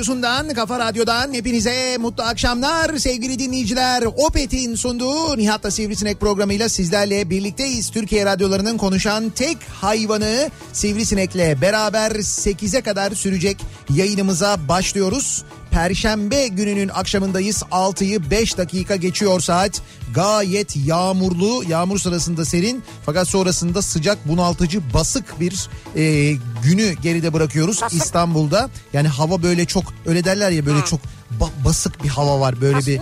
radyosundan, kafa radyodan hepinize mutlu akşamlar sevgili dinleyiciler. Opet'in sunduğu Nihat'la Sivrisinek programıyla sizlerle birlikteyiz. Türkiye radyolarının konuşan tek hayvanı Sivrisinek'le beraber 8'e kadar sürecek yayınımıza başlıyoruz. Perşembe gününün akşamındayız. 6'yı 5 dakika geçiyor saat. Gayet yağmurlu, yağmur sırasında serin fakat sonrasında sıcak bunaltıcı basık bir e, günü geride bırakıyoruz Basık. İstanbul'da. Yani hava böyle çok öyle derler ya böyle çok ba- basık bir hava var böyle bir.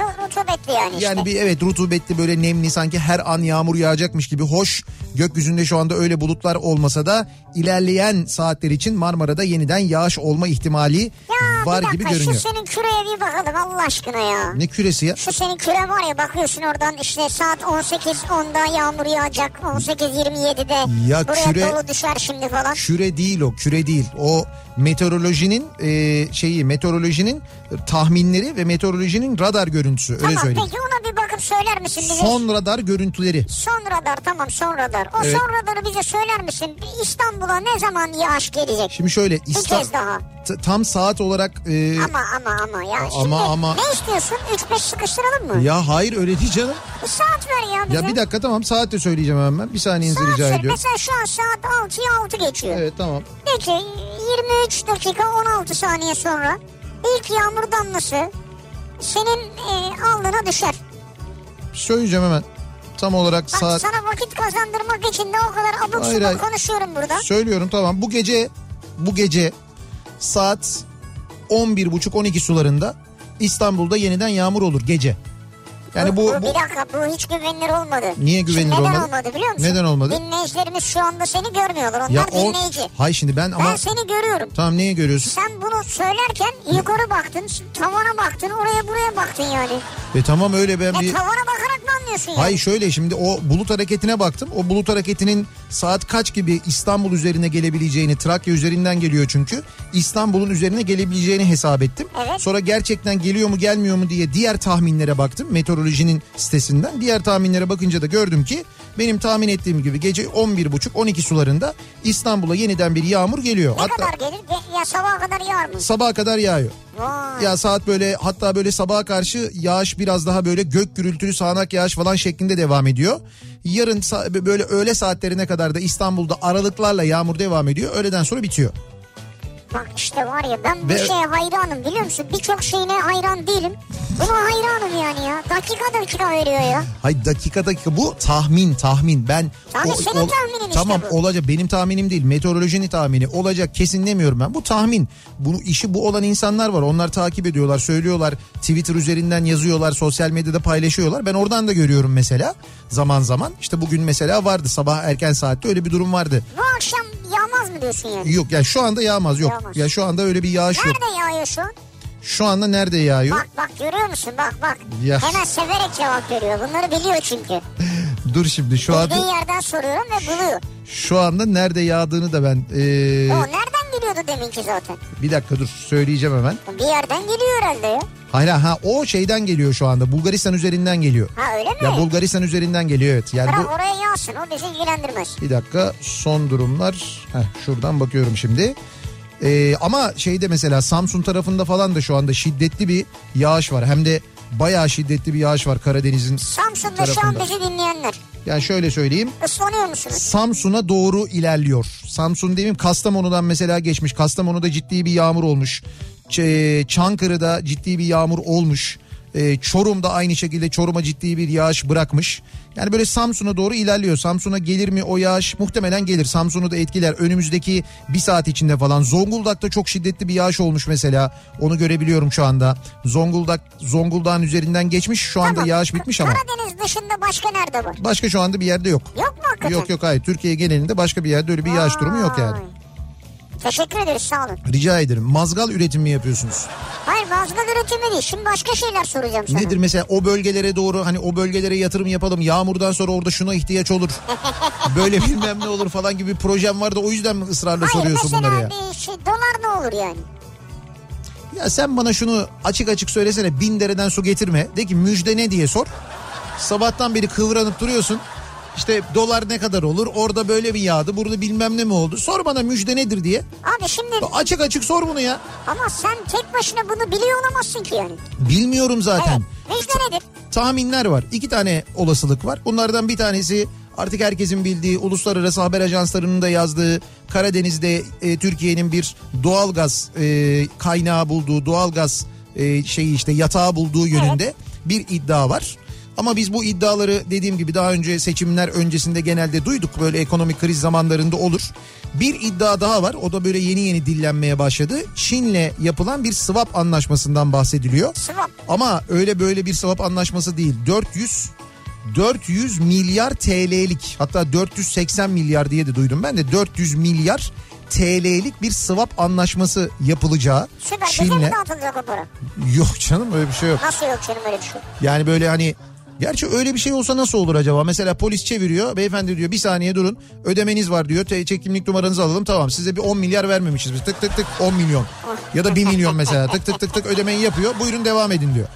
Rutubetli yani işte. Yani bir evet rutubetli böyle nemli sanki her an yağmur yağacakmış gibi hoş. Gökyüzünde şu anda öyle bulutlar olmasa da ilerleyen saatler için Marmara'da yeniden yağış olma ihtimali ya var bir gibi dakika görünüyor. şu senin küreye bir bakalım Allah aşkına ya. Ne küresi ya? Şu senin küre var ya bakıyorsun oradan işte saat 18.10'da yağmur yağacak 18.27'de Ya buraya küre- dolu düşer şimdi falan. Küre değil o küre değil. O meteorolojinin e, şeyi meteorolojinin tahminleri ve meteorolojinin radar görüntüsü öyle tamam söyleyeyim. peki ona bir bakıp söyler misin bize? Son radar görüntüleri. Son radar tamam son radar. O Evet. son radarı bize söyler misin? İstanbul'a ne zaman yağış gelecek? Şimdi şöyle Bir İsta- kez daha. tam saat olarak e, Ama ama ama ya. Ama, Şimdi ama. ne istiyorsun? 3-5 sıkıştıralım mı? ya hayır öyle değil canım. Bir saat ver ya bize. Ya bir dakika tamam saat de söyleyeceğim hemen. Bir saniyenizi Saat rica ver. ediyorum. Mesela şu an saat 6'ya 6 geçiyor. Evet tamam. Peki 23 dakika 16 saniye sonra ilk yağmur damlası senin e, alnına düşer. Söyleyeceğim hemen. Tam olarak Bak saat sana vakit kazandırmak için de o kadar abuk Hayır, hayır. konuşuyorum burada. söylüyorum tamam. Bu gece bu gece saat 11.30-12 sularında İstanbul'da yeniden yağmur olur gece. Yani bu, bu bir dakika bu hiç güvenilir olmadı. Niye güvenilir Şimdi neden olmadı? olmadı biliyor musun? Neden olmadı? Dinleyicilerimiz şu anda seni görmüyorlar. Onlar ya o dinleyici. Hay şimdi ben ama Ben seni görüyorum. tamam neye görüyorsun? Sen bunu söylerken yukarı baktın, tavana baktın, oraya buraya baktın yani. E tamam öyle ben Ya bir tavana bakarak mı anlıyorsun yani? Hay şöyle şimdi o bulut hareketine baktım. O bulut hareketinin saat kaç gibi İstanbul üzerine gelebileceğini, Trakya üzerinden geliyor çünkü. İstanbul'un üzerine gelebileceğini hesap ettim. Evet. Sonra gerçekten geliyor mu gelmiyor mu diye diğer tahminlere baktım. Meteorolojinin sitesinden. Diğer tahminlere bakınca da gördüm ki benim tahmin ettiğim gibi gece 11.30-12 sularında İstanbul'a yeniden bir yağmur geliyor. Ne Hatta kadar gelir? Ge- Ya sabaha kadar yağar mı? sabaha kadar yağıyor. Vay. Ya saat böyle hatta böyle sabaha karşı yağış biraz daha böyle gök gürültülü sağanak yağış falan şeklinde devam ediyor. Yarın böyle öğle saatlerine kadar da İstanbul'da aralıklarla yağmur devam ediyor. Öğleden sonra bitiyor. Bak işte var ya ben bu Ve- şeye hayranım biliyor musun? Birçok şeyine hayran değilim. Buna hayranım yani ya. Dakika dakika veriyor ya. Hay dakika dakika. Bu tahmin tahmin. Ben Tahmin, senin tahminin işte tamam bu. olacak. Benim tahminim değil. Meteorolojinin tahmini. Olacak. Kesin demiyorum ben. Bu tahmin. Bunu işi bu olan insanlar var. Onlar takip ediyorlar söylüyorlar. Twitter üzerinden yazıyorlar sosyal medyada paylaşıyorlar. Ben oradan da görüyorum mesela zaman zaman. İşte bugün mesela vardı. Sabah erken saatte öyle bir durum vardı. Bu akşam yağmaz mı diyorsun yani? yok ya şu anda yağmaz yok Yağmaz. ya şu anda öyle bir yağış yok Nerede yağıyor şu? Şu anda nerede yağıyor? Bak bak görüyor musun bak bak. Ya. Hemen severek cevap veriyor. Bunları biliyor çünkü. Dur şimdi şu Bildiği anda yerden soruyorum ve buluyor. şu anda nerede yağdığını da ben ee, O nereden geliyordu deminki zaten? bir dakika dur söyleyeceğim hemen. Bir yerden geliyor herhalde ya. Hayır ha o şeyden geliyor şu anda. Bulgaristan üzerinden geliyor. Ha öyle mi? Ya Bulgaristan üzerinden geliyor evet. Yani Bırak bu oraya yağsın o bizi ilgilendirmez. bir dakika son durumlar. Heh, şuradan bakıyorum şimdi. Ee, ama şeyde mesela Samsun tarafında falan da şu anda şiddetli bir yağış var. Hem de bayağı şiddetli bir yağış var Karadeniz'in Samsun'da şu an tarafında. bizi dinleyenler. Yani şöyle söyleyeyim. Islanıyor musunuz? Samsun'a doğru ilerliyor. Samsun demeyeyim Kastamonu'dan mesela geçmiş. Kastamonu'da ciddi bir yağmur olmuş. Ç- Çankırı'da ciddi bir yağmur olmuş. Ee, Çorum'da aynı şekilde Çorum'a ciddi bir yağış bırakmış. Yani böyle Samsun'a doğru ilerliyor. Samsun'a gelir mi o yağış? Muhtemelen gelir. Samsun'u da etkiler. Önümüzdeki bir saat içinde falan. Zonguldak'ta çok şiddetli bir yağış olmuş mesela. Onu görebiliyorum şu anda. Zonguldak Zonguldak'ın üzerinden geçmiş. Şu anda Tamam. yağış bitmiş ama. Karadeniz dışında başka nerede var? Başka şu anda bir yerde yok. Yok mu hakikaten? Yok yok hayır Türkiye genelinde başka bir yerde öyle bir yağış durumu yok yani. Teşekkür ederiz sağ olun. Rica ederim. Mazgal üretimi mi yapıyorsunuz? Hayır mazgal üretimi değil. Şimdi başka şeyler soracağım sana. Nedir mesela o bölgelere doğru hani o bölgelere yatırım yapalım. Yağmurdan sonra orada şuna ihtiyaç olur. Böyle bilmem ne olur falan gibi bir projem var da o yüzden mi ısrarla Hayır soruyorsun mesela bunları ya? bir şey dolar ne olur yani? Ya sen bana şunu açık açık söylesene bin dereden su getirme. De ki müjde ne diye sor. Sabahtan beri kıvranıp duruyorsun. İşte dolar ne kadar olur? Orada böyle mi yağdı? Burada bilmem ne mi oldu? Sor bana müjde nedir diye. Abi şimdi Açık açık sor bunu ya. ama sen tek başına bunu biliyor olamazsın ki yani. Bilmiyorum zaten. Evet. Müjde nedir? tahminler var. İki tane olasılık var. Bunlardan bir tanesi artık herkesin bildiği uluslararası haber ajanslarının da yazdığı Karadeniz'de e, Türkiye'nin bir doğalgaz e, kaynağı bulduğu doğalgaz e, şeyi işte yatağı bulduğu yönünde bir iddia var. Ama biz bu iddiaları dediğim gibi daha önce seçimler öncesinde genelde duyduk. Böyle ekonomik kriz zamanlarında olur. Bir iddia daha var. O da böyle yeni yeni dillenmeye başladı. Çin'le yapılan bir swap anlaşmasından bahsediliyor. Swap. Ama öyle böyle bir swap anlaşması değil. 400 400 milyar TL'lik hatta 480 milyar diye de duydum ben de 400 milyar TL'lik bir swap anlaşması yapılacağı Süper. Bize mi Çin'le. dağıtılacak o para? Yok canım öyle bir şey yok. Nasıl yok canım öyle bir şey? Yani böyle hani Gerçi öyle bir şey olsa nasıl olur acaba? Mesela polis çeviriyor. Beyefendi diyor bir saniye durun. Ödemeniz var diyor. Te- çek kimlik numaranızı alalım. Tamam size bir 10 milyar vermemişiz biz. Tık tık tık 10 milyon. Ya da 1 milyon mesela. Tık tık tık tık ödemeyi yapıyor. Buyurun devam edin diyor.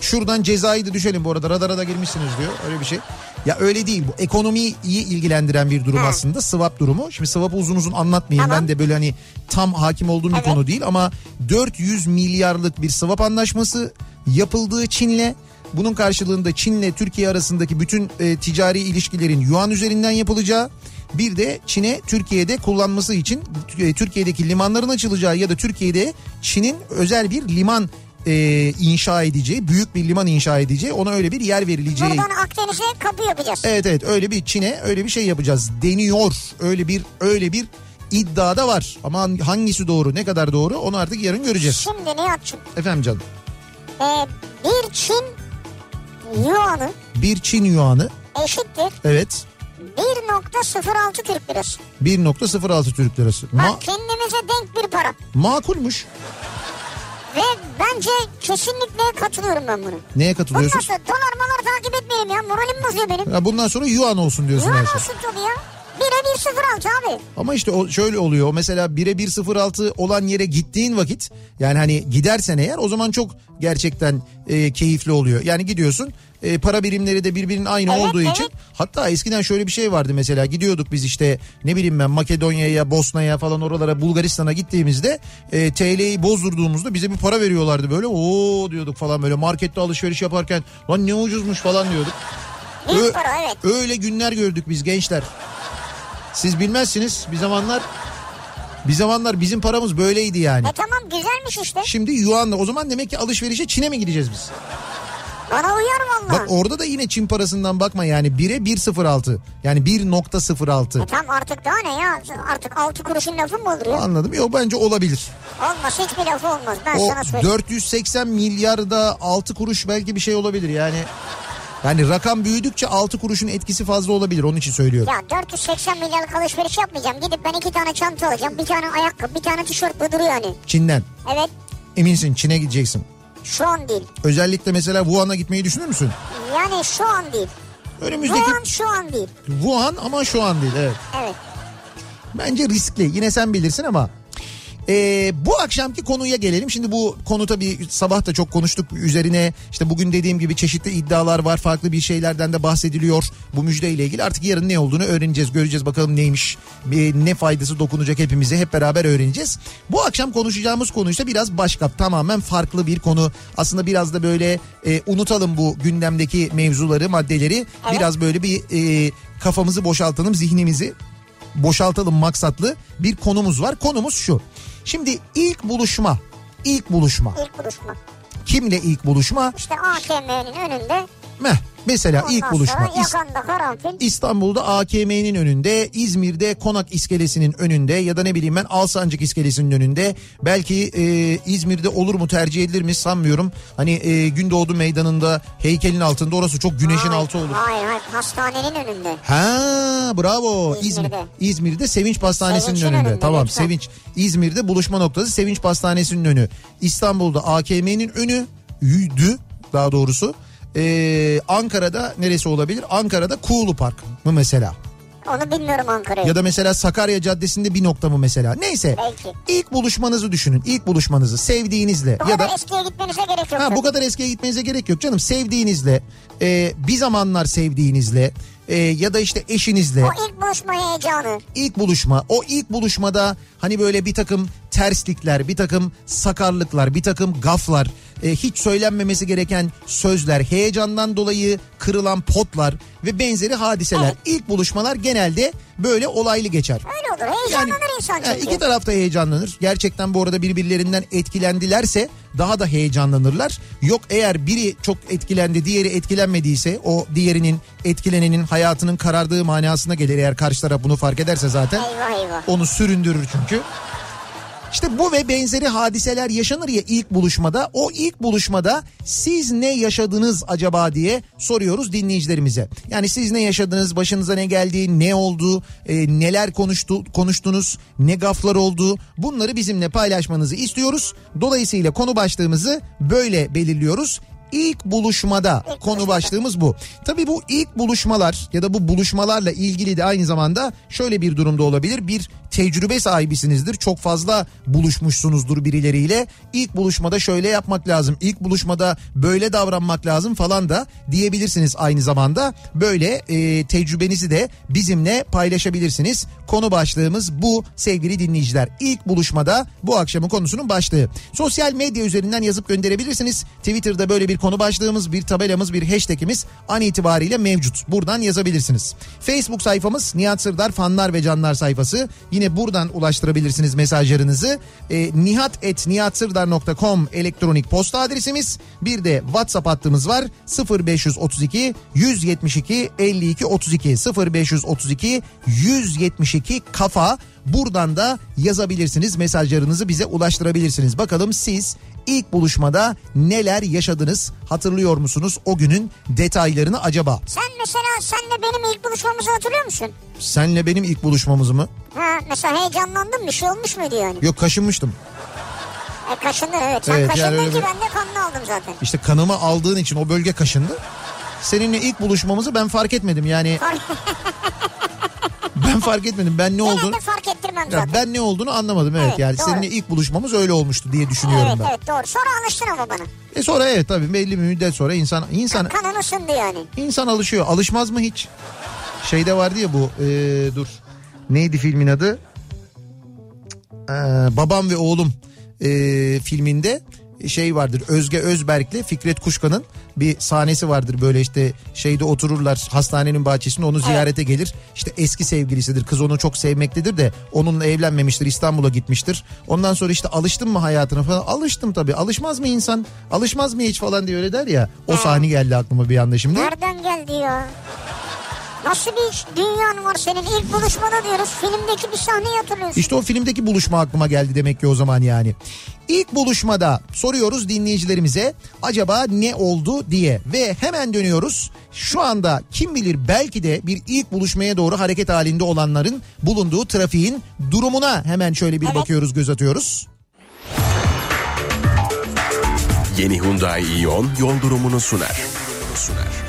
Şuradan cezayı da düşelim bu arada. Radara da girmişsiniz diyor. Öyle bir şey. Ya öyle değil. Bu ekonomiyi iyi ilgilendiren bir durum Ha. aslında. Swap durumu. Şimdi swap'ı uzun uzun anlatmayayım. Tamam. Ben de böyle hani tam hakim olduğum bir Evet. konu değil ama 400 milyarlık bir swap anlaşması yapıldığı Çin'le bunun karşılığında Çin'le Türkiye arasındaki bütün e, ticari ilişkilerin yuan üzerinden yapılacağı bir de Çin'e Türkiye'de kullanması için e, Türkiye'deki limanların açılacağı ya da Türkiye'de Çin'in özel bir liman e, inşa edeceği, büyük bir liman inşa edeceği, ona öyle bir yer verileceği. Buradan Akdeniz'e kapı yapacağız. Evet evet öyle bir Çin'e öyle bir şey yapacağız deniyor. Öyle bir öyle bir iddia da var. Ama hangisi doğru, ne kadar doğru onu artık yarın göreceğiz. Şimdi Nihat'cığım Efendim canım. e, bir Çin yuanı Bir Çin yuanı eşittir evet 1.06 Türk lirası. 1.06 Türk lirası. Ma- Bak kendimize denk bir para. makulmuş. Ve bence kesinlikle katılıyorum ben buna. Neye Bundan katılıyorsun? sonra dolar malar takip etmeyelim ya. Moralim bozuyor benim. Ya bundan sonra yuan olsun diyorsun Yuan şey. olsun tabii ya. Bire bir sıfır altı abi. Ama işte o şöyle oluyor. Mesela 1'e 1.06 olan yere gittiğin vakit yani hani gidersen eğer o zaman çok gerçekten e, keyifli oluyor. Yani gidiyorsun e, para birimleri de birbirinin aynı Evet, olduğu evet. için hatta eskiden şöyle bir şey vardı mesela gidiyorduk biz işte ne bileyim ben Makedonya'ya, Bosna'ya falan oralara Bulgaristan'a gittiğimizde e, TL'yi bozdurduğumuzda bize bir para veriyorlardı böyle. Oo diyorduk falan böyle markette alışveriş yaparken lan ne ucuzmuş falan diyorduk. Ö- para evet. Öyle günler gördük biz gençler. Siz bilmezsiniz bir zamanlar bir zamanlar bizim paramız böyleydi yani. E tamam güzelmiş işte. Şimdi yuanla o zaman demek ki alışverişe Çin'e mi gideceğiz biz? Bana uyar valla. Bak orada da yine Çin parasından bakma yani 1'e 1.06 yani 1.06 E tamam artık daha ne ya? Artık altı kuruşun lafı mı olur ya? anladım. Yok bence olabilir. Olmaz hiçbir lafı olmaz. Ben O sana söyleyeyim. 480 milyarda 6 kuruş belki bir şey olabilir yani. Yani rakam büyüdükçe 6 kuruşun etkisi fazla olabilir onun için söylüyorum. Ya 480 milyarlık alışveriş yapmayacağım. Gidip ben iki tane çanta alacağım. Bir tane ayakkabı, bir tane tişört bu duruyor hani. Çin'den. Evet. Eminsin Çin'e gideceksin. Şu an değil. Özellikle mesela Wuhan'a gitmeyi düşünür müsün? Yani şu an değil. Önümüzdeki Wuhan şu an değil. Wuhan ama şu an değil evet. Evet. Bence riskli yine sen bilirsin ama ee, bu akşamki konuya gelelim. Şimdi bu konu tabii sabah da çok konuştuk üzerine. işte bugün dediğim gibi çeşitli iddialar var. Farklı bir şeylerden de bahsediliyor. Bu müjdeyle ilgili artık yarın ne olduğunu öğreneceğiz. Göreceğiz bakalım neymiş. Bir, ne faydası dokunacak hepimize hep beraber öğreneceğiz. Bu akşam konuşacağımız konu işte biraz başka. Tamamen farklı bir konu. Aslında biraz da böyle e, unutalım bu gündemdeki mevzuları, maddeleri. Evet. Biraz böyle bir e, kafamızı boşaltalım, zihnimizi boşaltalım maksatlı bir konumuz var. Konumuz şu. Şimdi ilk buluşma, ilk buluşma. İlk buluşma. Kimle ilk buluşma? İşte AKM'nin önünde. Meh, mesela Ondan ilk buluşma. İstanbul'da AKM'nin önünde, İzmir'de Konak iskelesinin önünde ya da ne bileyim ben Alsancak iskelesinin önünde. Belki e, İzmir'de olur mu tercih edilir mi sanmıyorum. Hani e, Gündoğdu meydanında heykelin altında orası çok güneşin Hayır, altı olur. Hayır hayır hastanenin önünde. Ha bravo İzmir. İzmir'de. İzmir'de Sevinç Pastanesi'nin Sevinç'in önünde. önünde, tamam lütfen. Sevinç. İzmir'de buluşma noktası Sevinç Pastanesi'nin önü. İstanbul'da AKM'nin önü yüdü daha doğrusu. Ee, Ankara'da neresi olabilir? Ankara'da Kuğulu Park mı mesela? Onu bilmiyorum Ankara'yı. Ya da mesela Sakarya Caddesi'nde bir nokta mı mesela? Neyse. Belki. İlk buluşmanızı düşünün. İlk buluşmanızı sevdiğinizle Bu ya kadar da eskiye gitmenize gerek yok. Ha bu kadar eskiye gitmenize gerek yok canım. Sevdiğinizle, e, bir zamanlar sevdiğinizle e, ya da işte eşinizle O ilk buluşma heyecanı. ilk buluşma. O ilk buluşmada hani böyle bir takım terslikler, bir takım sakarlıklar, bir takım gaflar, e, hiç söylenmemesi gereken sözler, heyecandan dolayı kırılan potlar ve benzeri hadiseler. Evet. İlk buluşmalar genelde böyle olaylı geçer. Öyle olur. Heyecanlanır insan yani çünkü. iki taraf da heyecanlanır. Gerçekten bu arada birbirlerinden etkilendilerse daha da heyecanlanırlar. Yok eğer biri çok etkilendi diğeri etkilenmediyse o diğerinin etkilenenin hayatının karardığı manasına gelir. Eğer karşı taraf bunu fark ederse zaten Eyvah eyvah. onu süründürür çünkü. İşte bu ve benzeri hadiseler yaşanır ya ilk buluşmada. O ilk buluşmada siz ne yaşadınız acaba diye soruyoruz dinleyicilerimize. Yani siz ne yaşadınız, başınıza ne geldi, ne oldu, e, neler konuştu, konuştunuz, ne gaflar oldu bunları bizimle paylaşmanızı istiyoruz. Dolayısıyla konu başlığımızı böyle belirliyoruz. İlk buluşmada konu başlığımız bu. Tabii bu ilk buluşmalar ya da bu buluşmalarla ilgili de aynı zamanda şöyle bir durumda olabilir. Bir tecrübe sahibisinizdir. Çok fazla buluşmuşsunuzdur birileriyle. İlk buluşmada şöyle yapmak lazım. İlk buluşmada böyle davranmak lazım falan da diyebilirsiniz aynı zamanda. Böyle e, tecrübenizi de bizimle paylaşabilirsiniz. Konu başlığımız bu sevgili dinleyiciler. İlk buluşmada bu akşamın konusunun başlığı. Sosyal medya üzerinden yazıp gönderebilirsiniz. Twitter'da böyle bir konu başlığımız, bir tabelamız, bir hashtagimiz an itibariyle mevcut. Buradan yazabilirsiniz. Facebook sayfamız Nihat Sırdar fanlar ve canlar sayfası. Yine buradan ulaştırabilirsiniz mesajlarınızı. E, nihat.nihatsırdar.com elektronik posta adresimiz. Bir de WhatsApp hattımız var. 0532 172 52 32 0532 172 kafa. Buradan da yazabilirsiniz mesajlarınızı bize ulaştırabilirsiniz. Bakalım siz ilk buluşmada neler yaşadınız hatırlıyor musunuz o günün detaylarını acaba? Sen mesela senle benim ilk buluşmamızı hatırlıyor musun? Senle benim ilk buluşmamızı mı? Ha mesela heyecanlandın bir şey olmuş muydu yani? Yok kaşınmıştım. E kaşındın evet. Sen Evet, yani kaşındın öyle ki bir- ben de kanını aldım zaten. İşte kanımı aldığın için o bölge kaşındı. Seninle ilk buluşmamızı ben fark etmedim yani ben fark etmedim ben ne olduğunu Genelde fark ettirmem Ya zaten. ben ne olduğunu anlamadım evet, Evet, yani doğru. seninle ilk buluşmamız öyle olmuştu diye düşünüyorum Evet ben. evet doğru. Sonra alıştın ama bana. E sonra evet tabii belli bir müddet sonra insan insan Kanın ısındı yani. insan alışıyor. Alışmaz mı hiç? Şeyde vardı ya bu e, dur. Neydi filmin adı? Ee, Babam ve Oğlum e, filminde şey vardır. Özge Özberk'le Fikret Kuşkan'ın bir sahnesi vardır. Böyle işte şeyde otururlar hastanenin bahçesinde onu ziyarete gelir. İşte eski sevgilisidir kız onu çok sevmektedir de onunla evlenmemiştir İstanbul'a gitmiştir. Ondan sonra işte alıştın mı hayatına falan? Alıştım tabii. Alışmaz mı insan? Alışmaz mı hiç falan diye öyle der ya. O sahne geldi aklıma bir anda şimdi. Nereden geldi ya? Nasıl bir dünyan var senin? İlk buluşmada diyoruz. Filmdeki bir sahneyi hatırlıyorsun. İşte o filmdeki buluşma aklıma geldi demek ki o zaman yani. İlk buluşmada soruyoruz dinleyicilerimize acaba ne oldu diye ve hemen dönüyoruz. Şu anda kim bilir belki de bir ilk buluşmaya doğru hareket halinde olanların bulunduğu trafiğin durumuna hemen şöyle bir Evet. bakıyoruz göz atıyoruz. Yeni Hyundai Ion yol durumunu sunar. Yol durumunu sunar.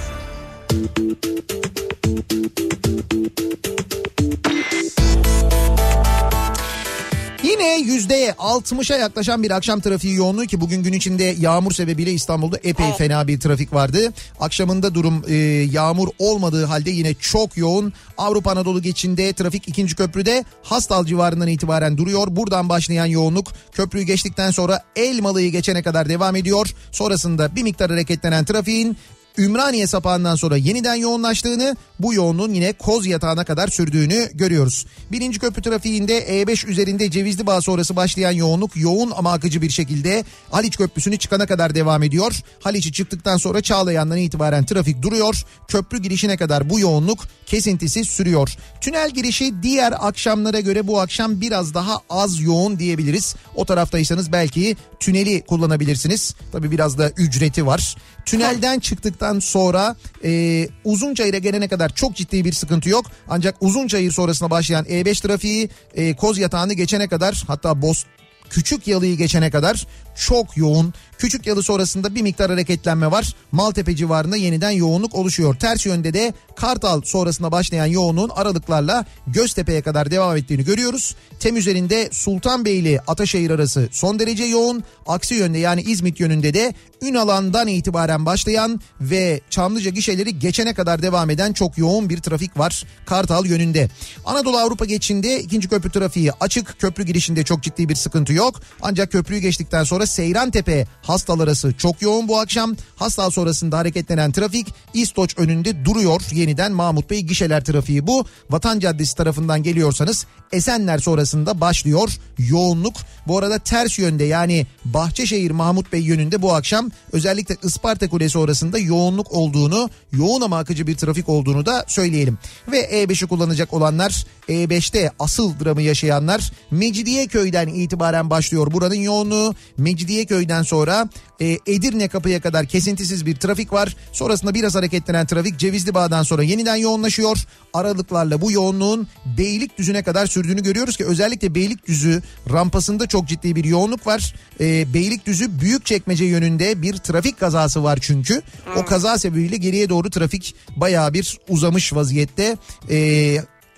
Yine yüzde 60'a yaklaşan bir akşam trafiği yoğunluğu ki bugün gün içinde yağmur sebebiyle İstanbul'da epey Evet. fena bir trafik vardı. Akşamında durum e, yağmur olmadığı halde yine çok yoğun. Avrupa Anadolu geçinde trafik ikinci köprüde Hastal civarından itibaren duruyor. Buradan başlayan yoğunluk köprüyü geçtikten sonra Elmalı'yı geçene kadar devam ediyor. Sonrasında bir miktar hareketlenen trafiğin Ümraniye sapağından sonra yeniden yoğunlaştığını, bu yoğunluğun yine Koz yatağına kadar sürdüğünü görüyoruz. Birinci köprü trafiğinde E5 üzerinde Cevizli Bağ sonrası başlayan yoğunluk yoğun ama akıcı bir şekilde Haliç Köprüsü'nü çıkana kadar devam ediyor. Haliç'i çıktıktan sonra Çağlayan'dan itibaren trafik duruyor. Köprü girişine kadar bu yoğunluk kesintisi sürüyor. Tünel girişi diğer akşamlara göre bu akşam biraz daha az yoğun diyebiliriz. O taraftaysanız belki tüneli kullanabilirsiniz. Tabii biraz da ücreti var. Tünelden çıktıktan sonra e, Uzunçayır'a gelene kadar çok ciddi bir sıkıntı yok. Ancak Uzunçayır sonrasında başlayan E5 trafiği e, Koz Yatağı'nı geçene kadar hatta Boz Küçük Yalı'yı geçene kadar çok yoğun. Küçük Yalı sonrasında bir miktar hareketlenme var. Maltepe civarında yeniden yoğunluk oluşuyor. Ters yönde de Kartal sonrasında başlayan yoğunluğun aralıklarla Göztepe'ye kadar devam ettiğini görüyoruz. Tem üzerinde Sultanbeyli Ataşehir arası son derece yoğun. Aksi yönde yani İzmit yönünde de Ünalan'dan itibaren başlayan ve Çamlıca gişeleri geçene kadar devam eden çok yoğun bir trafik var Kartal yönünde. Anadolu Avrupa geçişinde ikinci köprü trafiği açık. Köprü girişinde çok ciddi bir sıkıntı yok. Ancak köprüyü geçtikten sonra Seyrantepe Hastal arası çok yoğun bu akşam. Hastal sonrasında hareketlenen trafik İstoç önünde duruyor. Yeniden Mahmut Bey gişeler trafiği bu. Vatan Caddesi tarafından geliyorsanız Esenler sonrasında başlıyor yoğunluk. Bu arada ters yönde yani Bahçeşehir Mahmut Bey yönünde bu akşam özellikle Isparta Kulesi orasında yoğunluk olduğunu, yoğun ama akıcı bir trafik olduğunu da söyleyelim. Ve E5'i kullanacak olanlar, E5'te asıl dramı yaşayanlar Mecidiyeköy'den itibaren başlıyor buranın yoğunluğu. Mecidiyeköy'den sonra e, Edirne kapıya kadar kesintisiz bir trafik var. Sonrasında biraz hareketlenen trafik Cevizli Bağ'dan sonra yeniden yoğunlaşıyor. Aralıklarla bu yoğunluğun Beylikdüzü'ne kadar sürdüğünü görüyoruz ki özellikle Beylikdüzü rampasında çok ciddi bir yoğunluk var. E, Beylikdüzü Büyükçekmece yönünde bir trafik kazası var çünkü. O kaza sebebiyle geriye doğru trafik bayağı bir uzamış vaziyette. E,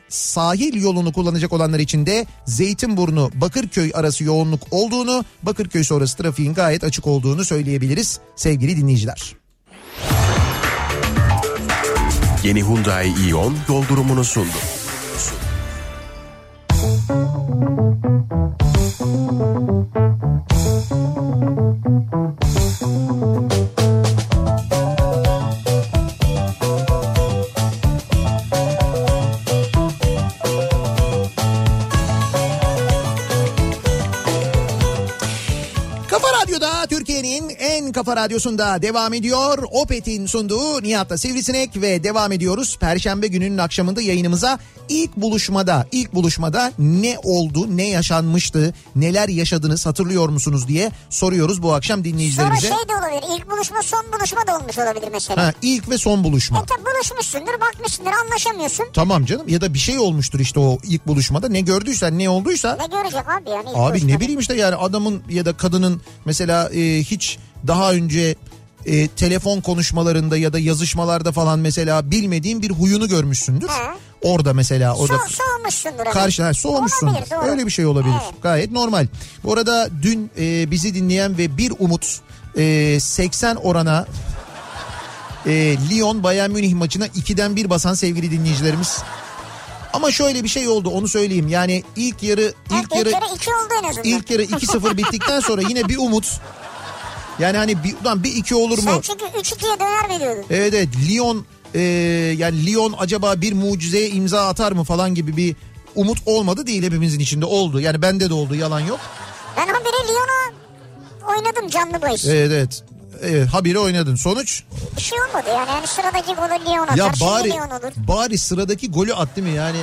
sahil yolunu kullanacak olanlar için de Zeytinburnu Bakırköy arası yoğunluk olduğunu, Bakırköy sonrası trafiğin gayet açık olduğunu söyleyebiliriz sevgili dinleyiciler. Yeni Hyundai Ion yol durumunu sundu. Kafa kafa radyosunda devam ediyor. Opet'in sunduğu Nihat'la Sivrisinek ve devam ediyoruz. Perşembe gününün akşamında yayınımıza ilk buluşmada, ilk buluşmada ne oldu, ne yaşanmıştı, neler yaşadınız hatırlıyor musunuz diye soruyoruz bu akşam Sonra dinleyicilerimize. şey de olabilir. İlk buluşma son buluşma da olmuş olabilir mesela. Ha, ilk ve son buluşma. E tabi buluşmuşsundur bakmışsındır anlaşamıyorsun. Tamam canım ya da bir şey olmuştur işte o ilk buluşmada ne gördüysen ne olduysa. Ne görecek abi yani? ilk Abi buluşmada? ne bileyim işte yani adamın ya da kadının mesela e, hiç daha önce e, telefon konuşmalarında ya da yazışmalarda falan mesela bilmediğin bir huyunu görmüşsündür. He. Orada mesela orada So, soğumuşsundur. karşı ha, soğumuşsundur. Olabilir, doğru. Öyle bir şey olabilir. Evet. Gayet normal. Bu arada dün e, bizi dinleyen ve bir umut e, 80 orana e, Lyon Bayern Münih maçına 2'den 1 basan sevgili dinleyicilerimiz. Ama şöyle bir şey oldu onu söyleyeyim. Yani ilk yarı Evet, ilk yarı kere iki oldu en azından. İlk yarı 2-0 bittikten sonra yine bir umut. Yani hani bir, ulan bir iki olur mu? Sen çünkü 3-2'ye döner veriyordun. Evet evet Lyon e, yani Lyon acaba bir mucizeye imza atar mı falan gibi bir umut olmadı değil hepimizin içinde oldu. Yani bende de oldu yalan yok. Ben habire Lyon'a oynadım canlı bahis. Evet evet. Evet habire oynadın. Sonuç? Bir şey olmadı yani. yani sıradaki golü Lyon atar. Ya bari Lyon olur. bari sıradaki golü at değil mi yani?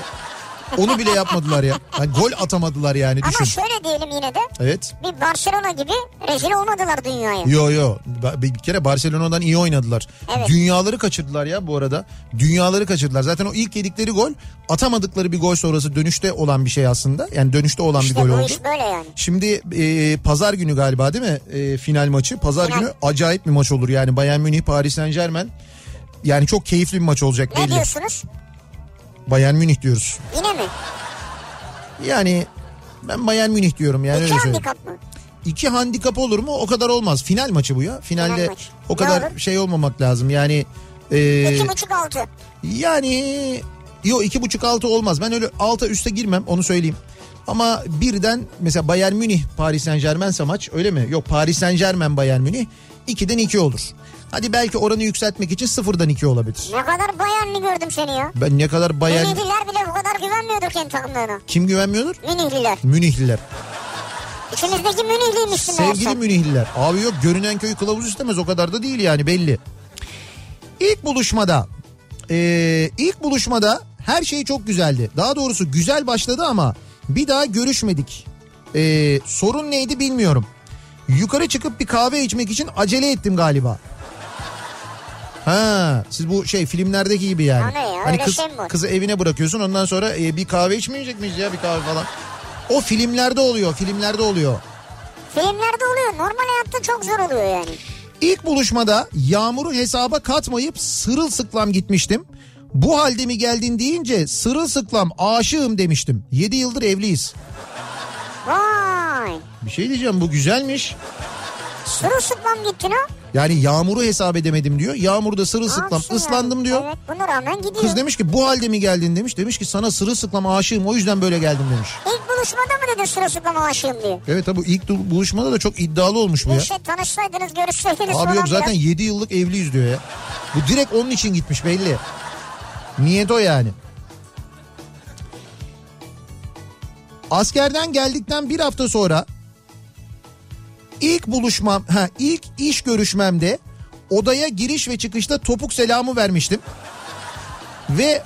Onu bile yapmadılar ya. Yani gol atamadılar yani Ama düşün. şöyle diyelim yine de Evet. bir Barcelona gibi rezil olmadılar dünyaya. Yo yo bir kere Barcelona'dan iyi oynadılar. Evet. Dünyaları kaçırdılar ya bu arada. Dünyaları kaçırdılar. Zaten o ilk yedikleri gol atamadıkları bir gol sonrası dönüşte olan bir şey aslında. Yani dönüşte olan bir İşte gol bu oldu. iş böyle yani. Şimdi e, pazar günü galiba değil mi E, final maçı? Pazar Final. günü acayip bir maç olur yani Bayern Münih Paris Saint Germain. Yani çok keyifli bir maç olacak Ne belli. diyorsunuz? Bayern Münih diyoruz. Yine mi? Yani ben Bayern Münih diyorum yani İki öyle söyleyeyim. handikap mı? İki handikap olur mu? O kadar olmaz. Final maçı bu ya. Finalde Final maç. o Ne kadar olur? şey olmamak lazım. Yani e, İki buçuk altı. yani yok iki buçuk altı olmaz. Ben öyle alta üste girmem onu söyleyeyim. Ama birden mesela Bayern Münih Paris Saint Germain'se maç öyle mi? Yok Paris Saint Germain Bayern Münih 2'den 2 olur. Hadi belki oranı yükseltmek için sıfırdan 2 olabilir. Ne kadar Bayernli gördüm seni ya. Ben ne kadar Bayern... Münihliler bile bu kadar güvenmiyordur kendi takımlarına. Kim güvenmiyordur? Münihliler. Münihliler. İçinizdeki Münihliymişsin Sevgili meğerse. Münihliler. Abi yok görünen köy kılavuz istemez o kadar da değil yani belli. İlk buluşmada ee, ilk buluşmada her şey çok güzeldi. Daha doğrusu güzel başladı ama bir daha görüşmedik. Ee, sorun neydi bilmiyorum. Yukarı çıkıp bir kahve içmek için acele ettim galiba. Ha, siz bu şey filmlerdeki gibi yani. O ne ya, Hani öyle kız, şey mi var? kızı evine bırakıyorsun ondan sonra e, bir kahve içmeyecek miyiz ya bir kahve falan. O filmlerde oluyor, filmlerde oluyor. Filmlerde oluyor. Normal hayatta çok zor oluyor yani. İlk buluşmada yağmuru hesaba katmayıp sırılsıklam gitmiştim. Bu halde mi geldin deyince sırılsıklam aşığım demiştim. 7 yıldır evliyiz. Vay. Bir şey diyeceğim bu güzelmiş. Sırılsıklam gittin ha. Yani yağmuru hesap edemedim diyor. Yağmurda sırılsıklam Aşığım. ıslandım diyor. Evet buna rağmen gidiyor. Kız demiş ki bu halde mi geldin demiş. Demiş ki sana sırılsıklam aşığım o yüzden böyle geldim demiş. İlk buluşmada mı dedin sırılsıklam aşığım diye? Evet tabi ilk buluşmada da çok iddialı olmuş bu ya. İşte tanışsaydınız görüşseydiniz Abi yok zaten biraz. 7 yıllık evliyiz diyor ya. Bu direkt onun için gitmiş belli. Niyet o yani. Askerden geldikten bir hafta sonra ilk buluşmam, ha ilk iş görüşmemde odaya giriş ve çıkışta topuk selamı vermiştim. Ve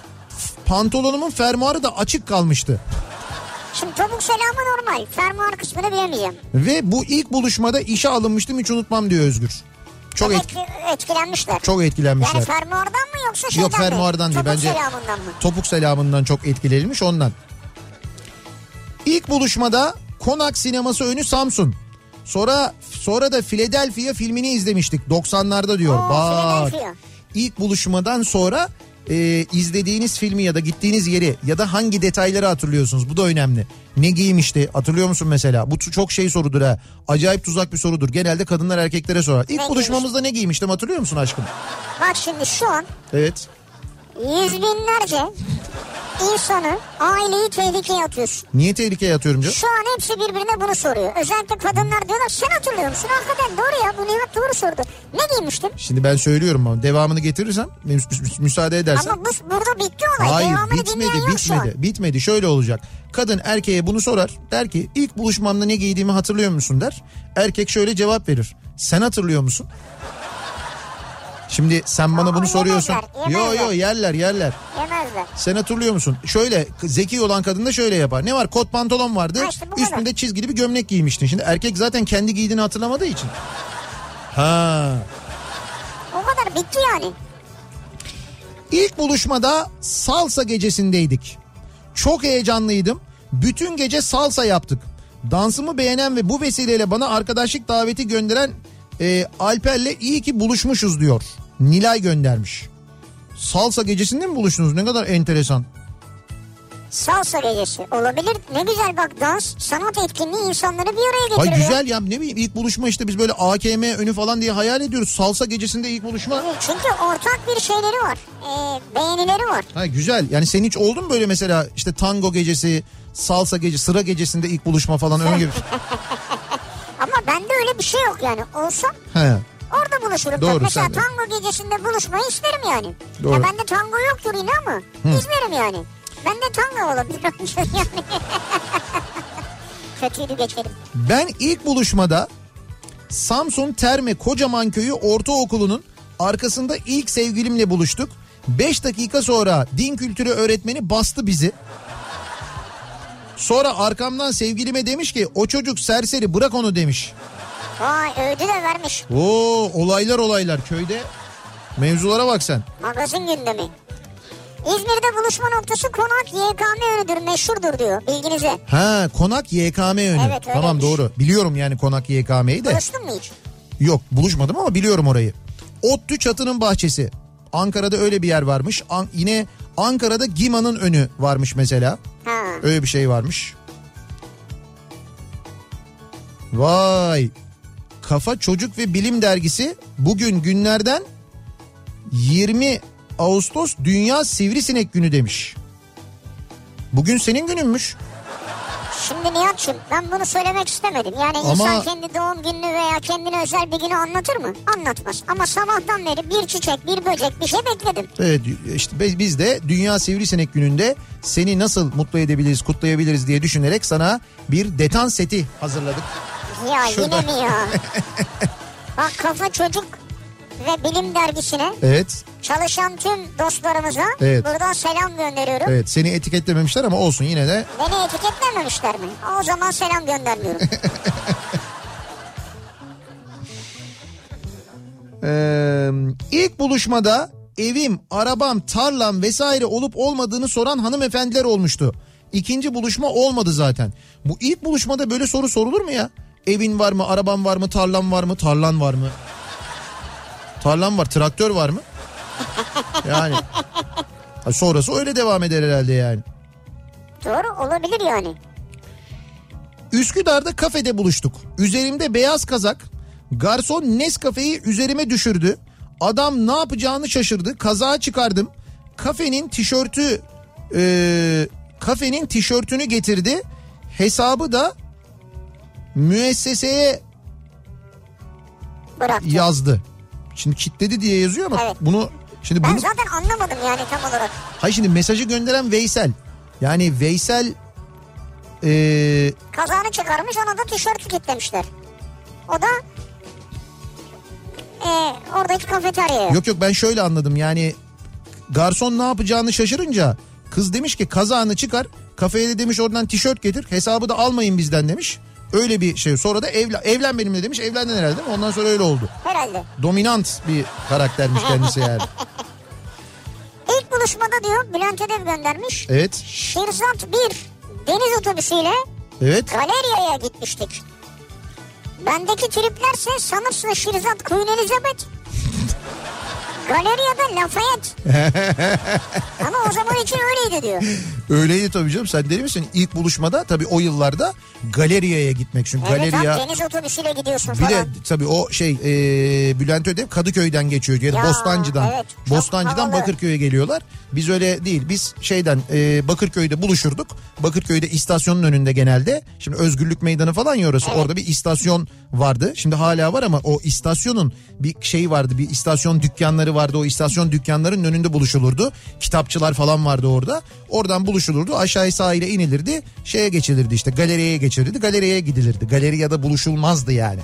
pantolonumun fermuarı da açık kalmıştı. Şimdi topuk selamı normal. Fermuar kısmını bilemeyeceğim. Ve bu ilk buluşmada işe alınmıştım hiç unutmam diyor Özgür. Çok Demek et, ki etkilenmişler. çok etkilenmişler. Yani fermuardan mı yoksa şeyden Yok fermuardan mi? değil Topuk bence selamından mı? topuk selamından çok etkilenilmiş ondan. İlk buluşmada Konak sineması önü Samsun. Sonra sonra da Philadelphia filmini izlemiştik 90'larda diyor. Oo, Bak. İlk buluşmadan sonra e, izlediğiniz filmi ya da gittiğiniz yeri ya da hangi detayları hatırlıyorsunuz? Bu da önemli. Ne giymişti hatırlıyor musun mesela? Bu çok şey sorudur ha. Acayip tuzak bir sorudur. Genelde kadınlar erkeklere sorar. İlk Ne buluşmamızda ne giymiştim hatırlıyor musun aşkım? Bak şimdi şu an Evet. Yüz binlerce insanı, aileyi tehlikeye atıyorsun. Niye tehlikeye atıyorum canım? Şu an hepsi birbirine bunu soruyor. Özellikle kadınlar diyorlar sen hatırlıyor musun? Hakikaten doğru ya bu Nihat doğru sordu. Ne giymiştin? Şimdi ben söylüyorum ama devamını getirirsem mü- mü- müsaade edersen. Ama bu, burada bitti olay. Hayır Devamını bitmedi bitmedi bitmedi şöyle olacak. Kadın erkeğe bunu sorar der ki ilk buluşmamda ne giydiğimi hatırlıyor musun der. Erkek şöyle cevap verir. Sen hatırlıyor musun? Şimdi sen bana Aa, bunu soruyorsun. yemezler, Yo yemezler. yo yerler yerler. Yemezler. Sen hatırlıyor musun? Şöyle zeki olan kadın da şöyle yapar. Ne var kot pantolon vardı. Ha işte bu kadar. üstünde çizgili bir gömlek giymiştin. Şimdi erkek zaten kendi giydiğini hatırlamadığı için. Ha. O kadar bitti yani. İlk buluşmada salsa gecesindeydik. Çok heyecanlıydım. Bütün gece salsa yaptık. Dansımı beğenen ve bu vesileyle bana arkadaşlık daveti gönderen e, Alper'le iyi ki buluşmuşuz diyor. Nilay göndermiş. Salsa gecesinde mi buluştunuz? Ne kadar enteresan. Salsa gecesi olabilir. Ne güzel bak dans, sanat etkinliği insanları bir araya getiriyor. güzel ya ne bileyim ilk buluşma işte biz böyle AKM önü falan diye hayal ediyoruz. Salsa gecesinde ilk buluşma. Çünkü ortak bir şeyleri var. Ee, beğenileri var. Ha güzel. Yani senin hiç oldu mu böyle mesela işte tango gecesi, salsa gecesi, sıra gecesinde ilk buluşma falan öyle gibi. Öyle bir şey yok yani. Olsa He. orada buluşurum. Doğru. Mesela sen de. tango gecesinde buluşmayı isterim yani. Doğru. Ya bende tango yoktur yine ama izlerim yani. Bende tango olabilir yani. Kötüydü geçelim. Ben ilk buluşmada Samsun Terme Kocaman Köyü Ortaokulu'nun arkasında ilk sevgilimle buluştuk. 5 dakika sonra din kültürü öğretmeni bastı bizi. Sonra arkamdan sevgilime demiş ki o çocuk serseri bırak onu demiş. Vay ödü de vermiş. Oo olaylar olaylar köyde. Mevzulara bak sen. Magazin gündemi. İzmir'de buluşma noktası konak YKM önüdür meşhurdur diyor bilginize. Ha konak YKM önü. Evet, öyleymiş. tamam doğru. Biliyorum yani konak YKM'yi de. Buluştun mu hiç? Yok buluşmadım ama biliyorum orayı. Ottu Çatı'nın bahçesi. Ankara'da öyle bir yer varmış. An- yine Ankara'da Gima'nın önü varmış mesela. Ha. Öyle bir şey varmış. Vay. Kafa Çocuk ve Bilim Dergisi bugün günlerden 20 Ağustos Dünya Sivrisinek Günü demiş. Bugün senin gününmüş. Şimdi Nihat'cığım ben bunu söylemek istemedim. Yani Ama- insan kendi doğum gününü veya kendine özel bir günü anlatır mı? Anlatmaz. Ama sabahtan beri bir çiçek, bir böcek bir şey bekledim. Evet işte bi- biz de Dünya Sivrisinek Günü'nde seni nasıl mutlu edebiliriz, kutlayabiliriz diye düşünerek sana bir detan seti hazırladık. Ya Şurada. yine mi ya? Bak Kafa Çocuk ve Bilim Dergisi'ne Evet, çalışan tüm dostlarımıza Evet. buradan selam gönderiyorum. evet seni etiketlememişler ama olsun yine de Beni etiketlememişler mi? O zaman selam göndermiyorum. Ee, ilk buluşmada evim, arabam, tarlam vesaire olup olmadığını soran hanımefendiler olmuştu. İkinci buluşma olmadı zaten. Bu ilk buluşmada böyle soru sorulur mu ya? Evin var mı, araban var mı, tarlan var mı, tarlan var mı? Tarlan var, traktör var mı? Yani. Ha, sonrası öyle devam eder herhalde yani. Doğru olabilir yani. Üsküdar'da kafede buluştuk. Üzerimde beyaz kazak. Garson Nescafe'yi üzerime düşürdü. Adam ne yapacağını şaşırdı. Kazağı çıkardım. Kafenin tişörtü e, kafenin tişörtünü getirdi. Hesabı da müesseseye Bırak. yazdı. Şimdi kitledi diye yazıyor ama Evet. bunu şimdi Ben bunu zaten anlamadım yani tam olarak. hayır şimdi mesajı gönderen Veysel. Yani Veysel e, Kazağını çıkarmış ona da tişörtü kitlemişler. O da e, oradaki kafeteryaya. Yok yok ben şöyle anladım yani garson ne yapacağını şaşırınca kız demiş ki kazağını çıkar kafeye de demiş oradan tişört getir hesabı da almayın bizden demiş. Öyle bir şey sonra da evlen, evlen benimle demiş evlendin herhalde değil mi? Ondan sonra öyle oldu. Herhalde. Dominant bir karaktermiş kendisi yani. İlk buluşmada diyor Bülent Ödev göndermiş. Evet Şirzat 1 deniz otobüsüyle evet galeriye gitmiştik. Bendeki triplerse sanırsın Şirzat Queen Elizabeth. Galeriyada Lafayette. Ama o zaman için öyleydi diyor. Öyleydi tabii canım sen deli misin? İlk buluşmada tabii o yıllarda galeriye gitmek çünkü Evet galeriya... abi deniz otobüsüyle gidiyorsun Bir falan. de tabii o şey e, Bülent Ödev Kadıköy'den geçiyor. Ya da Bostancı'dan. evet, Bostancı'dan havalı. Bakırköy'e geliyorlar. Biz öyle değil. Biz şeyden e, Bakırköy'de buluşurduk. Bakırköy'de istasyonun önünde genelde. Şimdi Özgürlük Meydanı falan ya orası. Orada bir istasyon vardı. Şimdi hala var ama o istasyonun bir şey vardı. Bir istasyon dükkanları vardı. O istasyon dükkanlarının önünde buluşulurdu. Kitapçılar falan vardı orada. Oradan buluşulurdu. Aşağı sahile inilirdi. Şeye geçilirdi işte galeriye geçilirdi. Galeriye gidilirdi. Galeriyada buluşulmazdı yani.